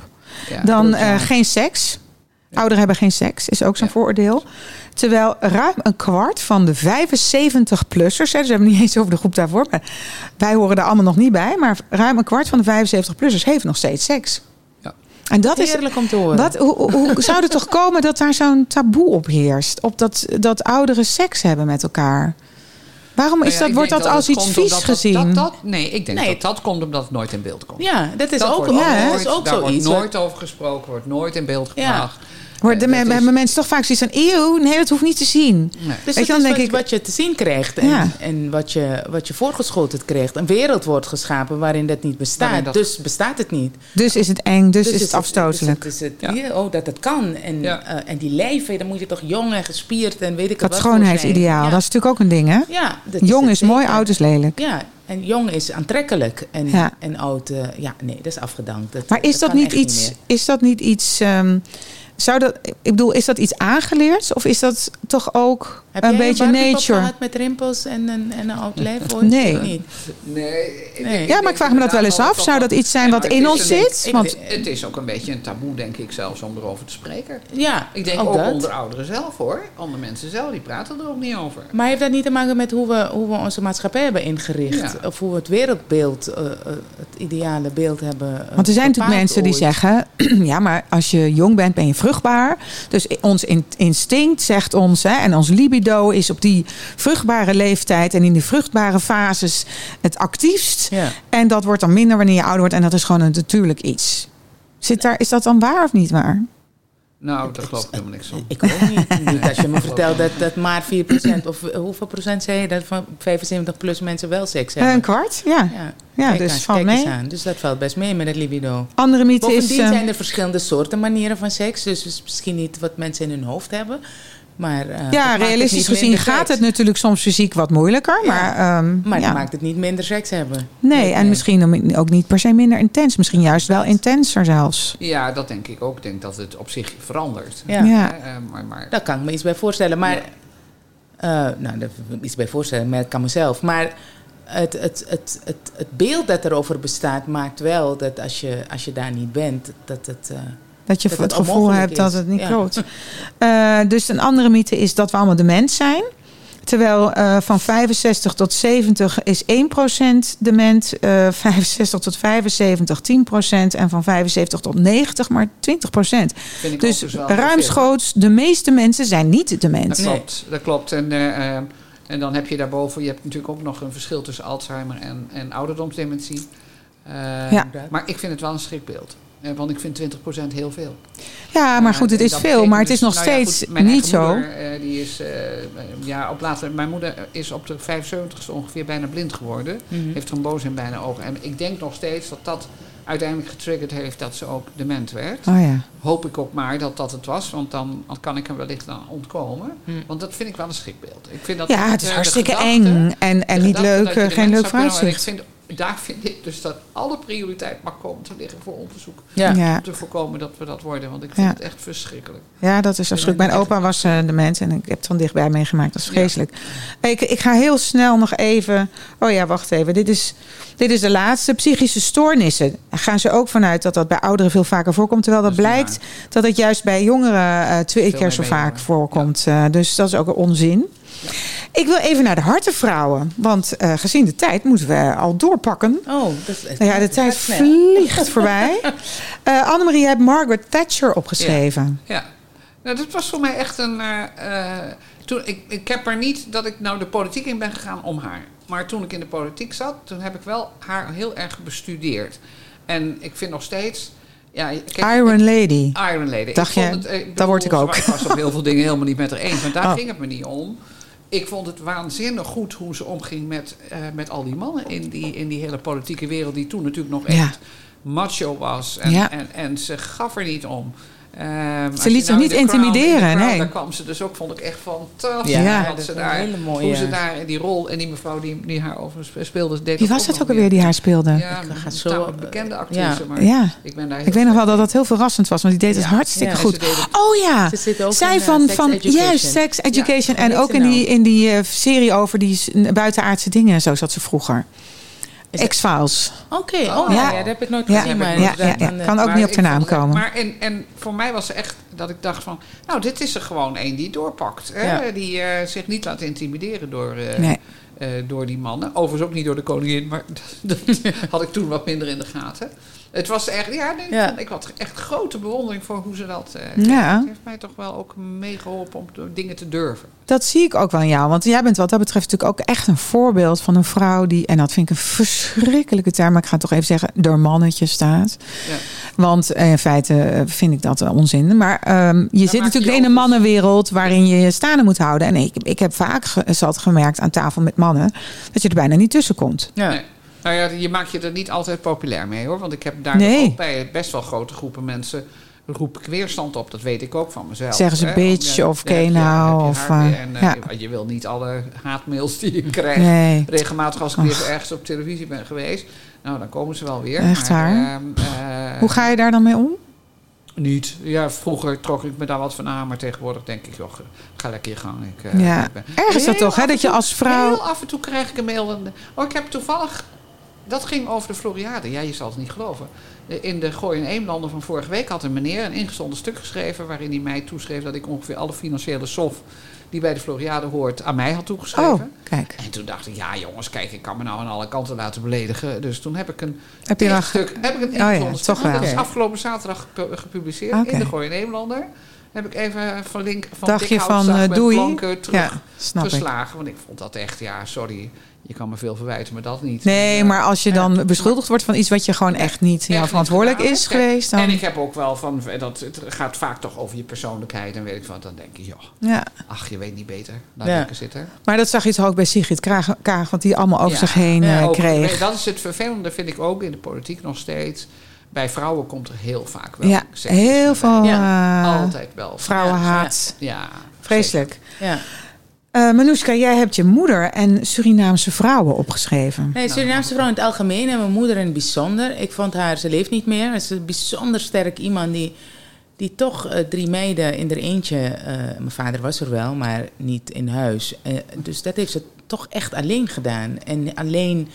Ja. Dan eh, geen seks. Ouderen hebben geen seks, is ook zo'n Ja. vooroordeel. Terwijl ruim een kwart van de 75-plussers... dus we hebben het niet eens over de groep daarvoor... maar wij horen daar allemaal nog niet bij... maar ruim een kwart van de 75-plussers heeft nog steeds seks. Ja. En dat is... heerlijk om te horen. Hoe, hoe zou het toch komen dat daar zo'n taboe op heerst? Op dat, dat ouderen seks hebben met elkaar? Waarom Nou is ja, dat, wordt dat als iets vies gezien? Dat, dat, nee, ik denk Nee. dat dat komt omdat het nooit in beeld komt. ja, dat is dat ook, wordt ja, dat is ook daar wordt zoiets. nooit over gesproken, wordt nooit in beeld gebracht. Worden Eh, dat is- hebben mensen toch vaak zoiets van... eeuw, nee, dat hoeft niet te zien. Nee. Dus Weet dat je, dan is denk wat, ik- wat je te zien krijgt en, Ja. en wat, je, wat je voorgeschoteld krijgt. Een wereld wordt geschapen waarin dat niet bestaat. Dat- Dus bestaat het niet. Dus is het eng, dus, is het afstotelijk. Dus het, Ja. hier, oh, dat het kan. En, Ja. eh, en die lijven, dan moet je toch jong en gespierd en weet ik dat wat voor schoonheidsideaal, dat is natuurlijk ook een ding, hè? Ja, dat Jong het is mooi, oud is lelijk. Ja, en jong is aantrekkelijk. En, Ja. en oud, eh, ja, nee, dat is afgedankt. Dat, Maar is dat, niet iets... Is dat niet iets... ehm, zou dat, ik bedoel, is dat iets aangeleerd? Of is dat toch ook Heb een jij beetje pop nature. gehad met rimpels en een, en een oud lijf? Nee. Niet? Nee. Nee. Ja, maar ik vraag me dat wel eens af. Zou dat iets zijn wat in ons zit? Ik- Want Het is ook een beetje een taboe, denk ik zelfs, om erover te spreken. Ja, Ik denk ook onder ouderen zelf hoor. Onder mensen zelf, die praten er ook niet over. Maar heeft dat niet te maken met hoe we, hoe we onze maatschappij hebben ingericht? Ja. Of hoe we het wereldbeeld, eh, eh, het ideale beeld hebben eh, Want er zijn natuurlijk mensen die zeggen: ja, maar als je jong bent, ben je vruchtbaar. Dus ons in- instinct zegt ons, hè, en ons libido is op die vruchtbare leeftijd en in die vruchtbare fases het actiefst. Ja. En dat wordt dan minder wanneer je ouder wordt. En dat is gewoon een natuurlijk iets. Zit daar, is dat dan waar of niet waar? Nou, daar geloof ik helemaal niks van. Ik ook niet. niet als je me vertelt dat, dat maar 4% of eh, hoeveel procent zei je dat van 75 plus mensen wel seks hebben? Een kwart? Ja. ja, Ja, Kijk dus eens, valt kijk eens mee. aan. Dus dat valt best mee met het libido. Andere mythe is. Bovendien eh, zijn er verschillende soorten manieren van seks. Dus het is misschien niet wat mensen in hun hoofd hebben. Maar, eh, ja, realistisch gezien gaat seks. het natuurlijk soms fysiek wat moeilijker. Ja. Maar, ehm, Maar ja. dat maakt het niet minder seks hebben. Nee, en misschien ook niet per se minder intens. Misschien juist wel intenser zelfs. Ja, dat denk ik ook. Ik denk dat het op zich verandert. Ja. Ja. Eh, maar, maar Daar kan ik me iets bij voorstellen. Maar, eh, nou, daar kan ik me iets bij voorstellen, maar ik kan mezelf. Maar het, het, het, het, het beeld dat erover bestaat maakt wel dat als je, als je daar niet bent, dat het... eh, Dat je Dat het het gevoel hebt dat het niet Ja. klopt. Eh, dus een andere mythe is dat we allemaal dement zijn. Terwijl eh, van 65 tot 70 is 1% dement. eh 65 tot 75 10%. En van 75 tot 90 maar 20%. vind ik Dus dus ruimschoots, de meeste mensen zijn niet dement. Dat klopt, dat klopt. En, eh, eh, en dan heb je daarboven, je hebt natuurlijk ook nog een verschil tussen Alzheimer en, en ouderdomsdementie. Eh, Ja. Maar ik vind het wel een schrikbeeld. Eh, want ik vind 20% heel veel. Ja, maar Eh, goed, het is veel. Maar het is dus- nog nou ja, steeds goed, niet zo. Moeder, eh, die is, ja, op later, mijn moeder is op de 75ste ongeveer bijna blind geworden. mhm. Heeft trombose in beide ogen. En ik denk nog steeds dat dat uiteindelijk getriggerd heeft dat ze ook dement werd. Oh ja. Hoop ik ook maar dat dat het was, want dan kan ik er wellicht aan ontkomen. Hm. Want dat vind ik wel een schrikbeeld. Ik vind dat Ja, het is hartstikke gedachte- eng. En, en niet leuk, geen leuk vooruitzicht. Ik vind, daar vind ik dus dat alle prioriteit mag komen te liggen voor onderzoek. Ja. Ja. Om te voorkomen dat we dat worden. Want ik vind Ja. het echt verschrikkelijk. Ja, dat is afschuwelijk. Mijn opa was eh dement en ik heb het van dichtbij meegemaakt. Dat is Ja. vreselijk. Ik, ik ga heel snel nog even... Oh ja, wacht even. Dit is, dit is de laatste. Psychische stoornissen. Gaan ze ook vanuit dat dat bij ouderen veel vaker voorkomt. Terwijl dat blijkt dat het juist bij jongeren eh, twee Veel keer zo vaak voorkomt. Eh, dus dat is ook een onzin. Ik wil even naar de hartenvrouwen. Want eh, gezien de tijd moeten we al doorpakken. Oh, dat is Nou ja, de tijd vliegt voorbij. Eh Annemarie, je hebt Margaret Thatcher opgeschreven. Ja. Nou, dat was voor mij echt een. eh, toen, ik, ik heb er niet dat ik nou de politiek in ben gegaan om haar. Maar toen ik in de politiek zat, toen heb ik wel haar heel erg bestudeerd. En ik vind nog steeds. Ja, kijk, Iron Lady. Iron Lady. Dacht vond je, het, daar word ik ook. Ik was op heel veel dingen helemaal niet met haar eens. Maar daar Oh. ging het me niet om. Ik vond het waanzinnig goed hoe ze omging met, eh, met al die mannen in die, in die hele politieke wereld. Die toen natuurlijk nog Ja. echt macho was. En, Ja. en, en ze gaf er niet om. Ehm, als liet zich nou niet in intimideren, in nee. Daar kwam ze dus ook, vond ik echt fantastisch. Ja, dat ze daar, een hele mooie. hoe ze daar in die rol en die mevrouw die, die haar over speelde. Deed Wie was dat ook alweer die haar speelde? Ja, ga een zo- bekende actrice. ja. Maar Ja. ik ben daar Ik weet nog wel dat dat heel verrassend was, want die deed het Ja. hartstikke Ja. goed. Ze het- Oh ja, Ze zit ook zij in, eh, van, Sex van Education. juist Sex Education. en ook ze in nou? die, in die eh, serie over die buitenaardse dingen. en Zo zat ze vroeger. X-Files. Oké, oh Ja. ja. dat heb ik nooit Ja, gezien. Maar ja, inderdaad ja, ja. van de- Kan ook Maar niet op de naam komen. Maar en, en voor mij was ze echt dat ik dacht van... Nou, dit is er gewoon één die doorpakt. Hè? Die eh, zich niet laat intimideren door, eh, Nee. eh, door die mannen. Overigens ook niet door de koningin, maar dat had ik toen wat minder in de gaten. Het was echt... Ja, nee, Ja. ik had echt grote bewondering voor hoe ze dat... eh, Ja. Het heeft mij toch wel ook meegeholpen om dingen te durven. Dat zie ik ook wel in jou. Want jij bent wat dat betreft natuurlijk ook echt een voorbeeld van een vrouw die, en dat vind ik een verschrikkelijke term, maar ik ga het toch even zeggen, door mannetje staat. Ja. Want eh, in feite eh, vind ik dat onzin. Maar ehm, je zit natuurlijk je in een mannenwereld waarin je je staande moet houden. En ik, ik heb vaak ge, zat gemerkt aan tafel met mannen dat je er bijna niet tussen komt. Ja. Nee. Nou ja, je maakt je er niet altijd populair mee hoor. Want ik heb daar Nee. ook bij best wel grote groepen mensen roep ik weerstand op. Dat weet ik ook van mezelf. Zeggen ze bitch Ja, of heb je of, eh, en, eh, ja. je, je wil niet alle haatmails die je krijgt. Nee. Regelmatig als ik weer ergens op televisie ben geweest. Nou, dan komen ze wel weer. Echt maar, waar? ehm, eh, Hoe ga je daar dan mee om? Niet. Ja, vroeger trok ik me daar wat van aan, maar tegenwoordig denk ik, joh, ga lekker je gang. Ik, Ja. ik ben- Erg is dat toch, hè, dat je als vrouw- Heel af en toe krijg ik een mail. en- Oh, ik heb toevallig... Dat ging over de Floriade. Ja, je zal het niet geloven. In de Gooi en Eemlanden van vorige week had een meneer een ingezonden stuk geschreven... waarin hij mij toeschreef dat ik ongeveer alle financiële sof... die bij de Floriade hoort, aan mij had toegeschreven. Oh, kijk. En toen dacht ik, ja jongens, kijk, ik kan me nou aan alle kanten laten beledigen. Dus toen heb ik een Heb je stuk, heb ik een Oh ja, ingezonden stuk. toch wel. Dat is afgelopen zaterdag gepu- gepubliceerd in de Gooi Nederlander. Heb ik even van link van Dacht je dik van, eh, doei? terug Ja, ik. geslagen. Want ik vond dat echt, ja, sorry, je kan me veel verwijten, maar dat niet. Nee, Ja. maar als je dan beschuldigd wordt van iets wat je gewoon echt niet jouw verantwoordelijk niet is geweest, dan... En ik heb ook wel van, dat, het gaat vaak toch over je persoonlijkheid en weet ik wat. Dan denk je, joh, Ja. ach, je weet niet beter. Laat Ja. lekker zitten. Maar dat zag je toch ook bij Sigrid Kaag, Kaag wat die allemaal over Ja. zich heen Ja, eh, Ook- kreeg. nee, dat is het vervelende, vind ik ook in de politiek nog steeds. Bij vrouwen komt er heel vaak wel ja, heel veel eh, Altijd wel. vrouwenhaat. Ja, Vreselijk. Ja. Eh Manoushka, jij hebt je moeder en Surinaamse vrouwen opgeschreven. Nee, Surinaamse vrouw in het algemeen en mijn moeder in het bijzonder. Ik vond haar, ze leeft niet meer. Ze is een bijzonder sterk iemand die, die toch eh, drie meiden in er eentje... eh, mijn vader was er wel, maar niet in huis. Eh, dus dat heeft ze toch echt alleen gedaan. En alleen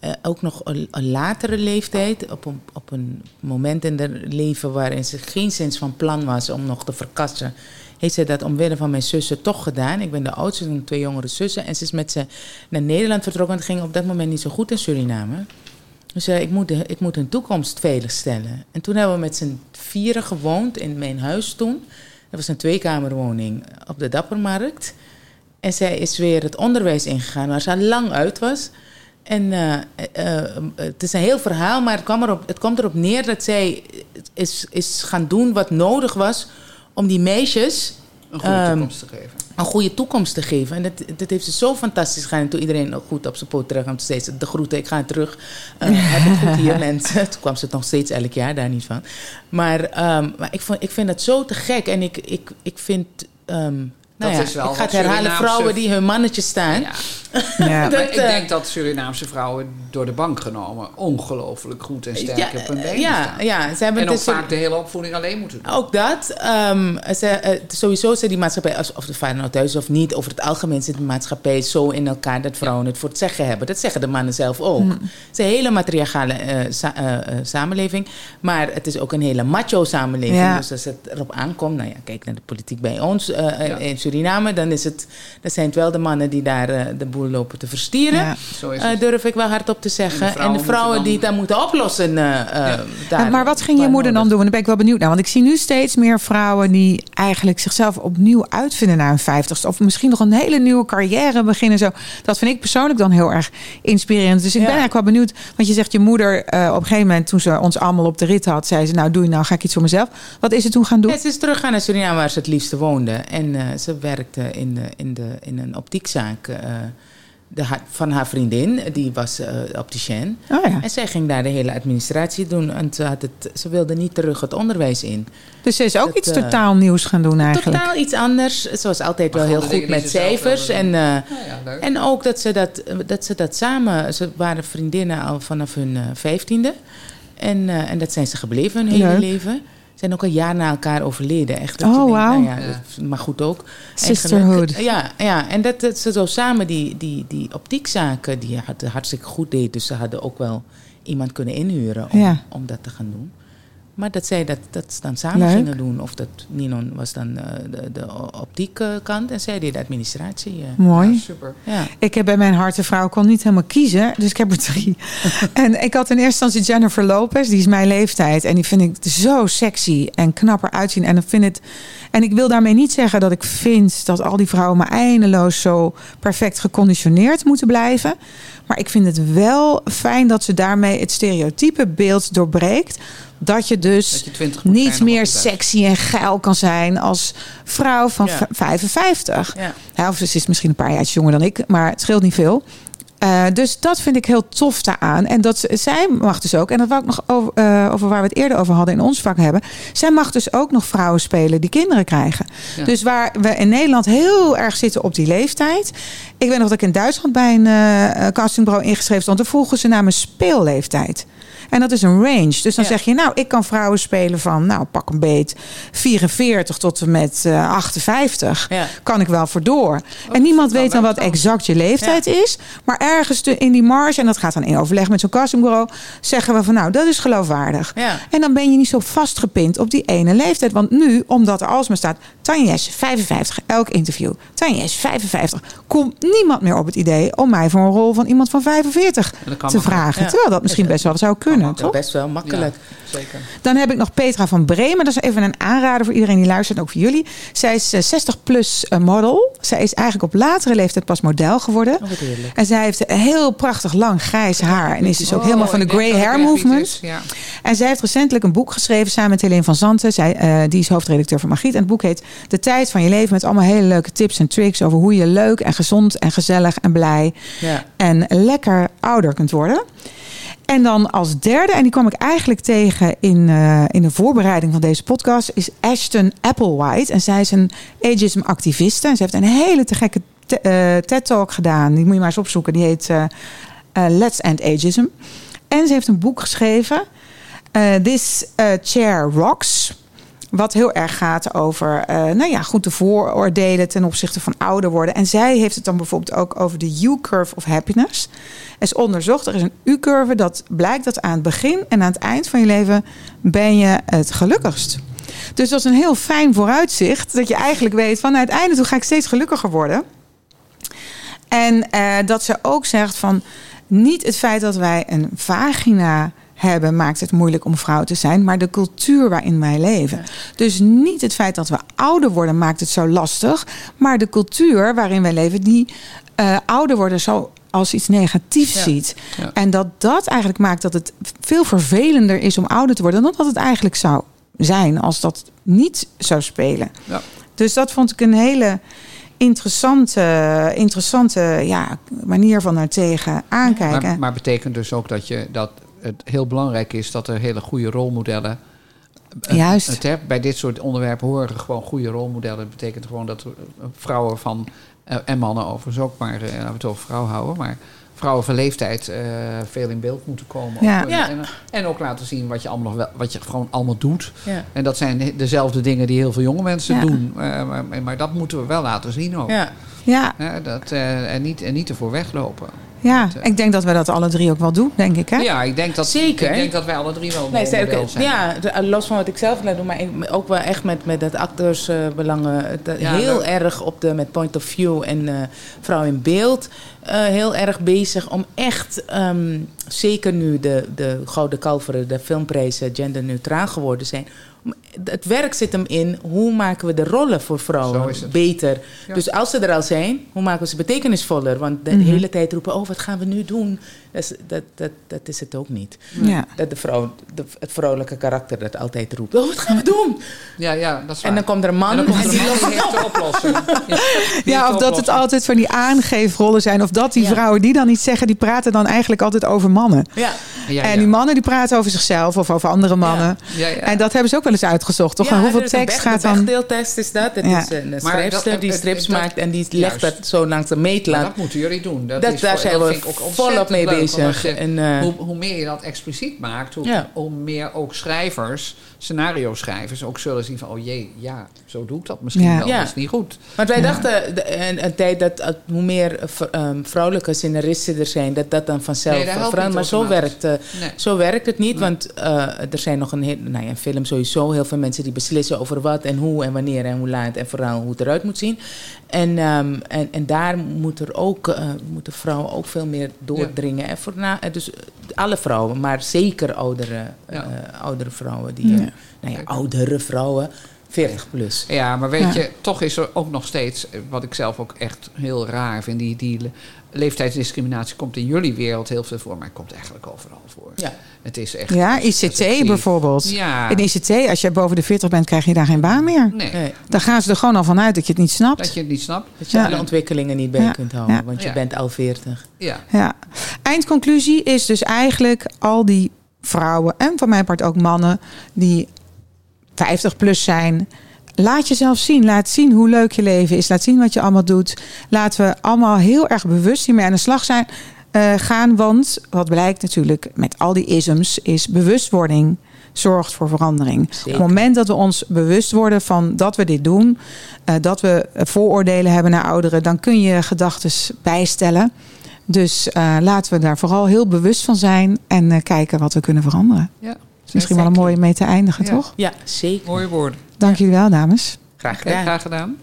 eh, ook nog een, een latere leeftijd, op een, op een moment in haar leven... waarin ze geen zins van plan was om nog te verkassen... heeft ze dat omwille van mijn zussen toch gedaan. Ik ben de oudste van twee jongere zussen. En ze is met ze naar Nederland vertrokken. Het ging op dat moment niet zo goed in Suriname. Dus eh, ik, moet de, ik moet hun toekomst veiligstellen. En toen hebben we met z'n vieren gewoond in mijn huis toen. Dat was een tweekamerwoning op de Dappermarkt. En zij is weer het onderwijs ingegaan waar ze al lang uit was. En eh, eh, eh, het is een heel verhaal, maar het, kwam erop, het komt erop neer dat zij is, is gaan doen wat nodig was om die meisjes een goede Ehm, toekomst te geven. een goede toekomst te geven. En dat, dat heeft ze zo fantastisch gedaan. En toen iedereen ook goed op zijn poot terug kwam, steeds de groeten, ik ga terug. Uh, heb het goed hier, mensen. Toen kwam ze nog steeds elk jaar, daar niet van. Maar, ehm, maar ik, vond, ik vind dat zo te gek. En ik, ik, ik vind... ehm, nou Dat ja, is wel ik ga het herhalen, Surinaamse- vrouwen die hun mannetje staan. Ja. Ja. Dat, Maar ik eh, denk dat Surinaamse vrouwen door de bank genomen ongelooflijk goed en sterk op hun benen ja, staan. ja, ze hebben En ook het dus- vaak de hele opvoeding alleen moeten doen. Ook dat. ehm, ze, eh, sowieso zit die maatschappij, als- of de vader nou thuis is of niet, over het algemeen zit de maatschappij zo in elkaar dat vrouwen het voor het zeggen hebben. Dat zeggen de mannen zelf ook. Het is een hele matriarchale eh, sa- eh, eh, samenleving, maar het is ook een hele macho samenleving. Ja. Dus als het erop aankomt, nou ja, kijk naar de politiek bij ons eh, eh, Ja. in Suriname, dan, is het, dan zijn het wel de mannen die daar eh, de boel lopen te verstieren. Ja. Zo is Eh, durf ik wel hardop te zeggen. En de vrouwen die het dan moeten oplossen. eh, daar, maar wat ging je moeder dan doen? En daar ben ik wel benieuwd naar. Want ik zie nu steeds meer vrouwen die eigenlijk zichzelf opnieuw uitvinden na hun vijftigste. Of misschien nog een hele nieuwe carrière beginnen. Zo. Dat vind ik persoonlijk dan heel erg inspirerend. Dus ik Ja. ben eigenlijk wel benieuwd. Want je zegt je moeder eh, op een gegeven moment toen ze ons allemaal op de rit had. Zei ze nou doe je nou ga ik iets voor mezelf. Wat is ze toen gaan doen? Ja, ze is teruggegaan naar Suriname waar ze het liefste woonde. En eh, ze werkte in, de, in, de, in een optiekzaak eh, de, van haar vriendin. Die was eh opticien. Oh ja. En zij ging daar de hele administratie doen. En ze, had het, ze wilde niet terug het onderwijs in. Dus ze is ook Dat, iets eh, totaal nieuws gaan doen eigenlijk. Totaal iets anders. Ze was altijd wel heel goed met cijfers. En, eh, Nou ja, en ook dat ze dat, dat ze dat samen... Ze waren vriendinnen al vanaf hun eh, vijftiende. En, eh, en dat zijn ze gebleven hun hele Leuk. leven. Ze zijn ook een jaar na elkaar overleden. Echt, dat Oh, wauw. nou ja, dat- maar goed ook. Sisterhood. Eigenlijk, Ja, ja, en dat, dat ze zo samen die, die, die optiekzaken... die had, hartstikke goed deed. Dus ze hadden ook wel iemand kunnen inhuren om, Ja. om dat te gaan doen. Maar dat zij dat, dat ze dan samen Leuk. gingen doen. Of dat Ninon was dan eh, de, de optiekkant en zij deed de administratie. eh. Mooi. Ja, super. ja. Ik heb bij mijn hartenvrouw kon niet helemaal kiezen, dus ik heb er drie. en ik had in eerste instantie Jennifer Lopez, die is mijn leeftijd. En die vind ik zo sexy en knapper uitzien. En, ik vind het, en ik wil daarmee niet zeggen dat ik vind dat al die vrouwen maar eindeloos zo perfect geconditioneerd moeten blijven. Maar ik vind het wel fijn dat ze daarmee het stereotype beeld doorbreekt. Dat je dus Dat je 20 moet niet meer sexy en geil kan zijn als vrouw van Ja. v- 55. Ja. Ja, of ze is misschien een paar jaar jonger dan ik, maar het scheelt niet veel. Eh, dus dat vind ik heel tof daaraan. En dat zij mag dus ook, en dat wou ik nog over, eh, over waar we het eerder over hadden in ons vak hebben. Zij mag dus ook nog vrouwen spelen die kinderen krijgen. Ja. Dus waar we in Nederland heel erg zitten op die leeftijd. Ik weet nog dat ik in Duitsland bij een eh, castingbureau ingeschreven stond. Dan vroegen ze naar mijn speelleeftijd. En dat is een range. Dus dan Ja. zeg je, nou, ik kan vrouwen spelen van, nou, pak een beet, 44 tot en met eh, 58. Ja. Kan ik wel voor door. en dat niemand weet dan wat exact je leeftijd is. Maar ergens in die marge, en dat gaat dan in overleg met zo'n castingbureau, zeggen we van, nou, dat is geloofwaardig. En dan ben je niet zo vastgepind op die ene leeftijd. Want nu, omdat er alsmaar staat... Tanja is 55, elk interview. Tanja is 55. Komt niemand meer op het idee om mij voor een rol van iemand van 45 dat kan te vragen. Terwijl dat misschien best wel zou kunnen, Dat toch? best wel makkelijk. Ja, zeker. Dan heb ik nog Petra van Bremen. Dat is even een aanrader voor iedereen die luistert, en ook voor jullie. Zij is eh, 60 plus eh, model. Zij is eigenlijk op latere leeftijd pas model geworden. Oh. En zij heeft een heel prachtig lang grijs haar. En is dus ook Oh, helemaal van de grey hair movement. Ja. En zij heeft recentelijk een boek geschreven samen met Helene van Zanten. Zij, eh, die is hoofdredacteur van Magiet. En het boek heet De tijd van je leven. Met allemaal hele leuke tips en tricks over hoe je leuk en gezond en gezellig en blij Ja. en lekker ouder kunt worden. En dan als derde, en die kwam ik eigenlijk tegen in, eh, in de voorbereiding van deze podcast, is Ashton Applewhite. En zij is een ageism-activiste. En ze heeft een hele te gekke eh, TED-talk gedaan. Die moet je maar eens opzoeken. Die heet eh, Let's End Ageism. En ze heeft een boek geschreven, This Chair Rocks. Wat heel erg gaat over eh, nou ja, goed de vooroordelen ten opzichte van ouder worden. En zij heeft het dan bijvoorbeeld ook over de U-curve of happiness. Er is onderzocht, er is een U-curve dat blijkt dat aan het begin en aan het eind van je leven ben je het gelukkigst. Dus dat is een heel fijn vooruitzicht. Dat je eigenlijk weet van het einde toe ga ik steeds gelukkiger worden. En eh, dat ze ook zegt van niet het feit dat wij een vagina hebben maakt het moeilijk om vrouw te zijn, maar de cultuur waarin wij leven. Dus niet het feit dat we ouder worden maakt het zo lastig, maar de cultuur waarin wij leven die eh, ouder worden zo als iets negatiefs Ja. ziet. Ja. En dat dat eigenlijk maakt dat het veel vervelender is om ouder te worden dan dat het eigenlijk zou zijn als dat niet zou spelen. Ja. Dus dat vond ik een hele interessante, interessante ja, manier van daar tegen aankijken. Maar, maar betekent dus ook dat, je, dat het heel belangrijk is dat er hele goede rolmodellen. eh, Juist. Het, hè, bij dit soort onderwerpen horen gewoon goede rolmodellen. Dat betekent gewoon dat vrouwen van. eh, en mannen overigens ook, maar eh, laten we het over vrouwen houden. Maar vrouwen van leeftijd eh, veel in beeld moeten komen. Ja. Ook, Ja. En, en ook laten zien wat je, allemaal nog wel, wat je gewoon allemaal doet. Ja. En dat zijn dezelfde dingen die heel veel jonge mensen Ja. doen. Eh, maar, maar dat moeten we wel laten zien ook. Ja. ja, Hè, dat, eh, en, niet, en niet ervoor weglopen. Ja, Dat, eh, ik denk dat we dat alle drie ook wel doen, denk ik. Hè? Ja, ik denk dat, Zeker. Ik denk dat wij alle drie wel Nee, zeker. zijn. Ja, de- los van wat ik zelf laat doen, maar ik- ook wel echt met, met dat acteursbelangen. Eh, Ja, heel erg op de, met point of view en eh, vrouw in beeld. eh, heel erg bezig om echt, ehm, zeker nu de, de Gouden Kalveren, de filmprijzen genderneutraal geworden zijn. om- Het werk zit hem in hoe maken we de rollen voor vrouwen beter. Ja. Dus als ze er al zijn, hoe maken we ze betekenisvoller? Want de Mhm. hele tijd roepen, oh wat gaan we nu doen? Dat is, dat, dat, dat is het ook niet. Ja. Dat de vrouw, de, het vrouwelijke karakter dat altijd roept. Oh, wat gaan we doen? Ja, ja, dat is waar. En dan komt er een man En dan komt er en een die man die lost heeft de oplossing. Ja, of dat het altijd van die aangeefrollen zijn. Of dat die Ja. vrouwen die dan iets zeggen, die praten dan eigenlijk altijd over mannen. Ja, Ja, En die mannen die praten over zichzelf of over andere mannen. Ja, ja. En dat hebben ze ook wel eens uitgezocht. Toch? Ja, hoeveel een tekst gaat de dan... Bechdel-test is dat. Het Ja. is een Maar schrijfster dat- die strips dat- maakt en die legt juist. dat zo langs de Maar meetlat. dat moeten jullie doen. Dat Dat- is daar zijn dat we ook volop ontzettend mee bezig. En, eh, hoe, hoe meer je dat expliciet maakt, hoe, Ja. hoe meer ook schrijvers, scenario-schrijvers, ook zullen zien van... oh jee, ja, zo doe ik dat misschien Ja. wel. Ja. Dat is niet goed. Want wij Ja. dachten de- een, een tijd dat hoe meer v- um, vrouwelijke scenaristen er zijn, dat dat dan vanzelf Nee, verandert. Maar zo werkt, uh, Nee. zo werkt het niet, Nee. want uh, er zijn nog een heel, nou ja, een film sowieso heel veel mensen die beslissen over wat en hoe en wanneer en hoe laat en vooral hoe het eruit moet zien. En, um, en, en daar moet er ook, uh, moeten vrouwen ook veel meer doordringen. En voor na, dus alle vrouwen, maar zeker oudere, Ja. uh, oudere vrouwen die, Ja. nou ja, oudere vrouwen, 40 plus. Ja, maar weet Ja. je, toch is er ook nog steeds, eh, wat ik zelf ook echt heel raar vind, die, die leeftijdsdiscriminatie komt in jullie wereld heel veel voor, maar het komt eigenlijk overal voor. Ja. Het is echt. Ja, ICT bijvoorbeeld. Ja. In ICT, als je boven de 40 bent, krijg je daar geen baan meer. Nee, Nee. Dan gaan ze er gewoon al vanuit dat je het niet snapt. dat je het niet snapt. Dat je Ja. alle ontwikkelingen niet bij Ja. kunt houden, Ja. want je Ja. bent al 40. Ja. Ja. Eindconclusie is dus eigenlijk al die vrouwen en van mijn part ook mannen die 50 plus zijn. Laat jezelf zien. Laat zien hoe leuk je leven is. Laat zien wat je allemaal doet. Laten we allemaal heel erg bewust hiermee aan de slag zijn. eh, gaan. Want wat blijkt natuurlijk met al die isms is bewustwording zorgt voor verandering. Zeker. Op het moment dat we ons bewust worden van dat we dit doen, eh, dat we vooroordelen hebben naar ouderen, dan kun je gedachten bijstellen. Dus eh, laten we daar vooral heel bewust van zijn en eh, kijken wat we kunnen veranderen. Ja, is misschien wel een mooie mee te eindigen, Ja. toch? Ja, zeker. mooie woorden. Dank jullie wel, dames. Graag gedaan. graag gedaan.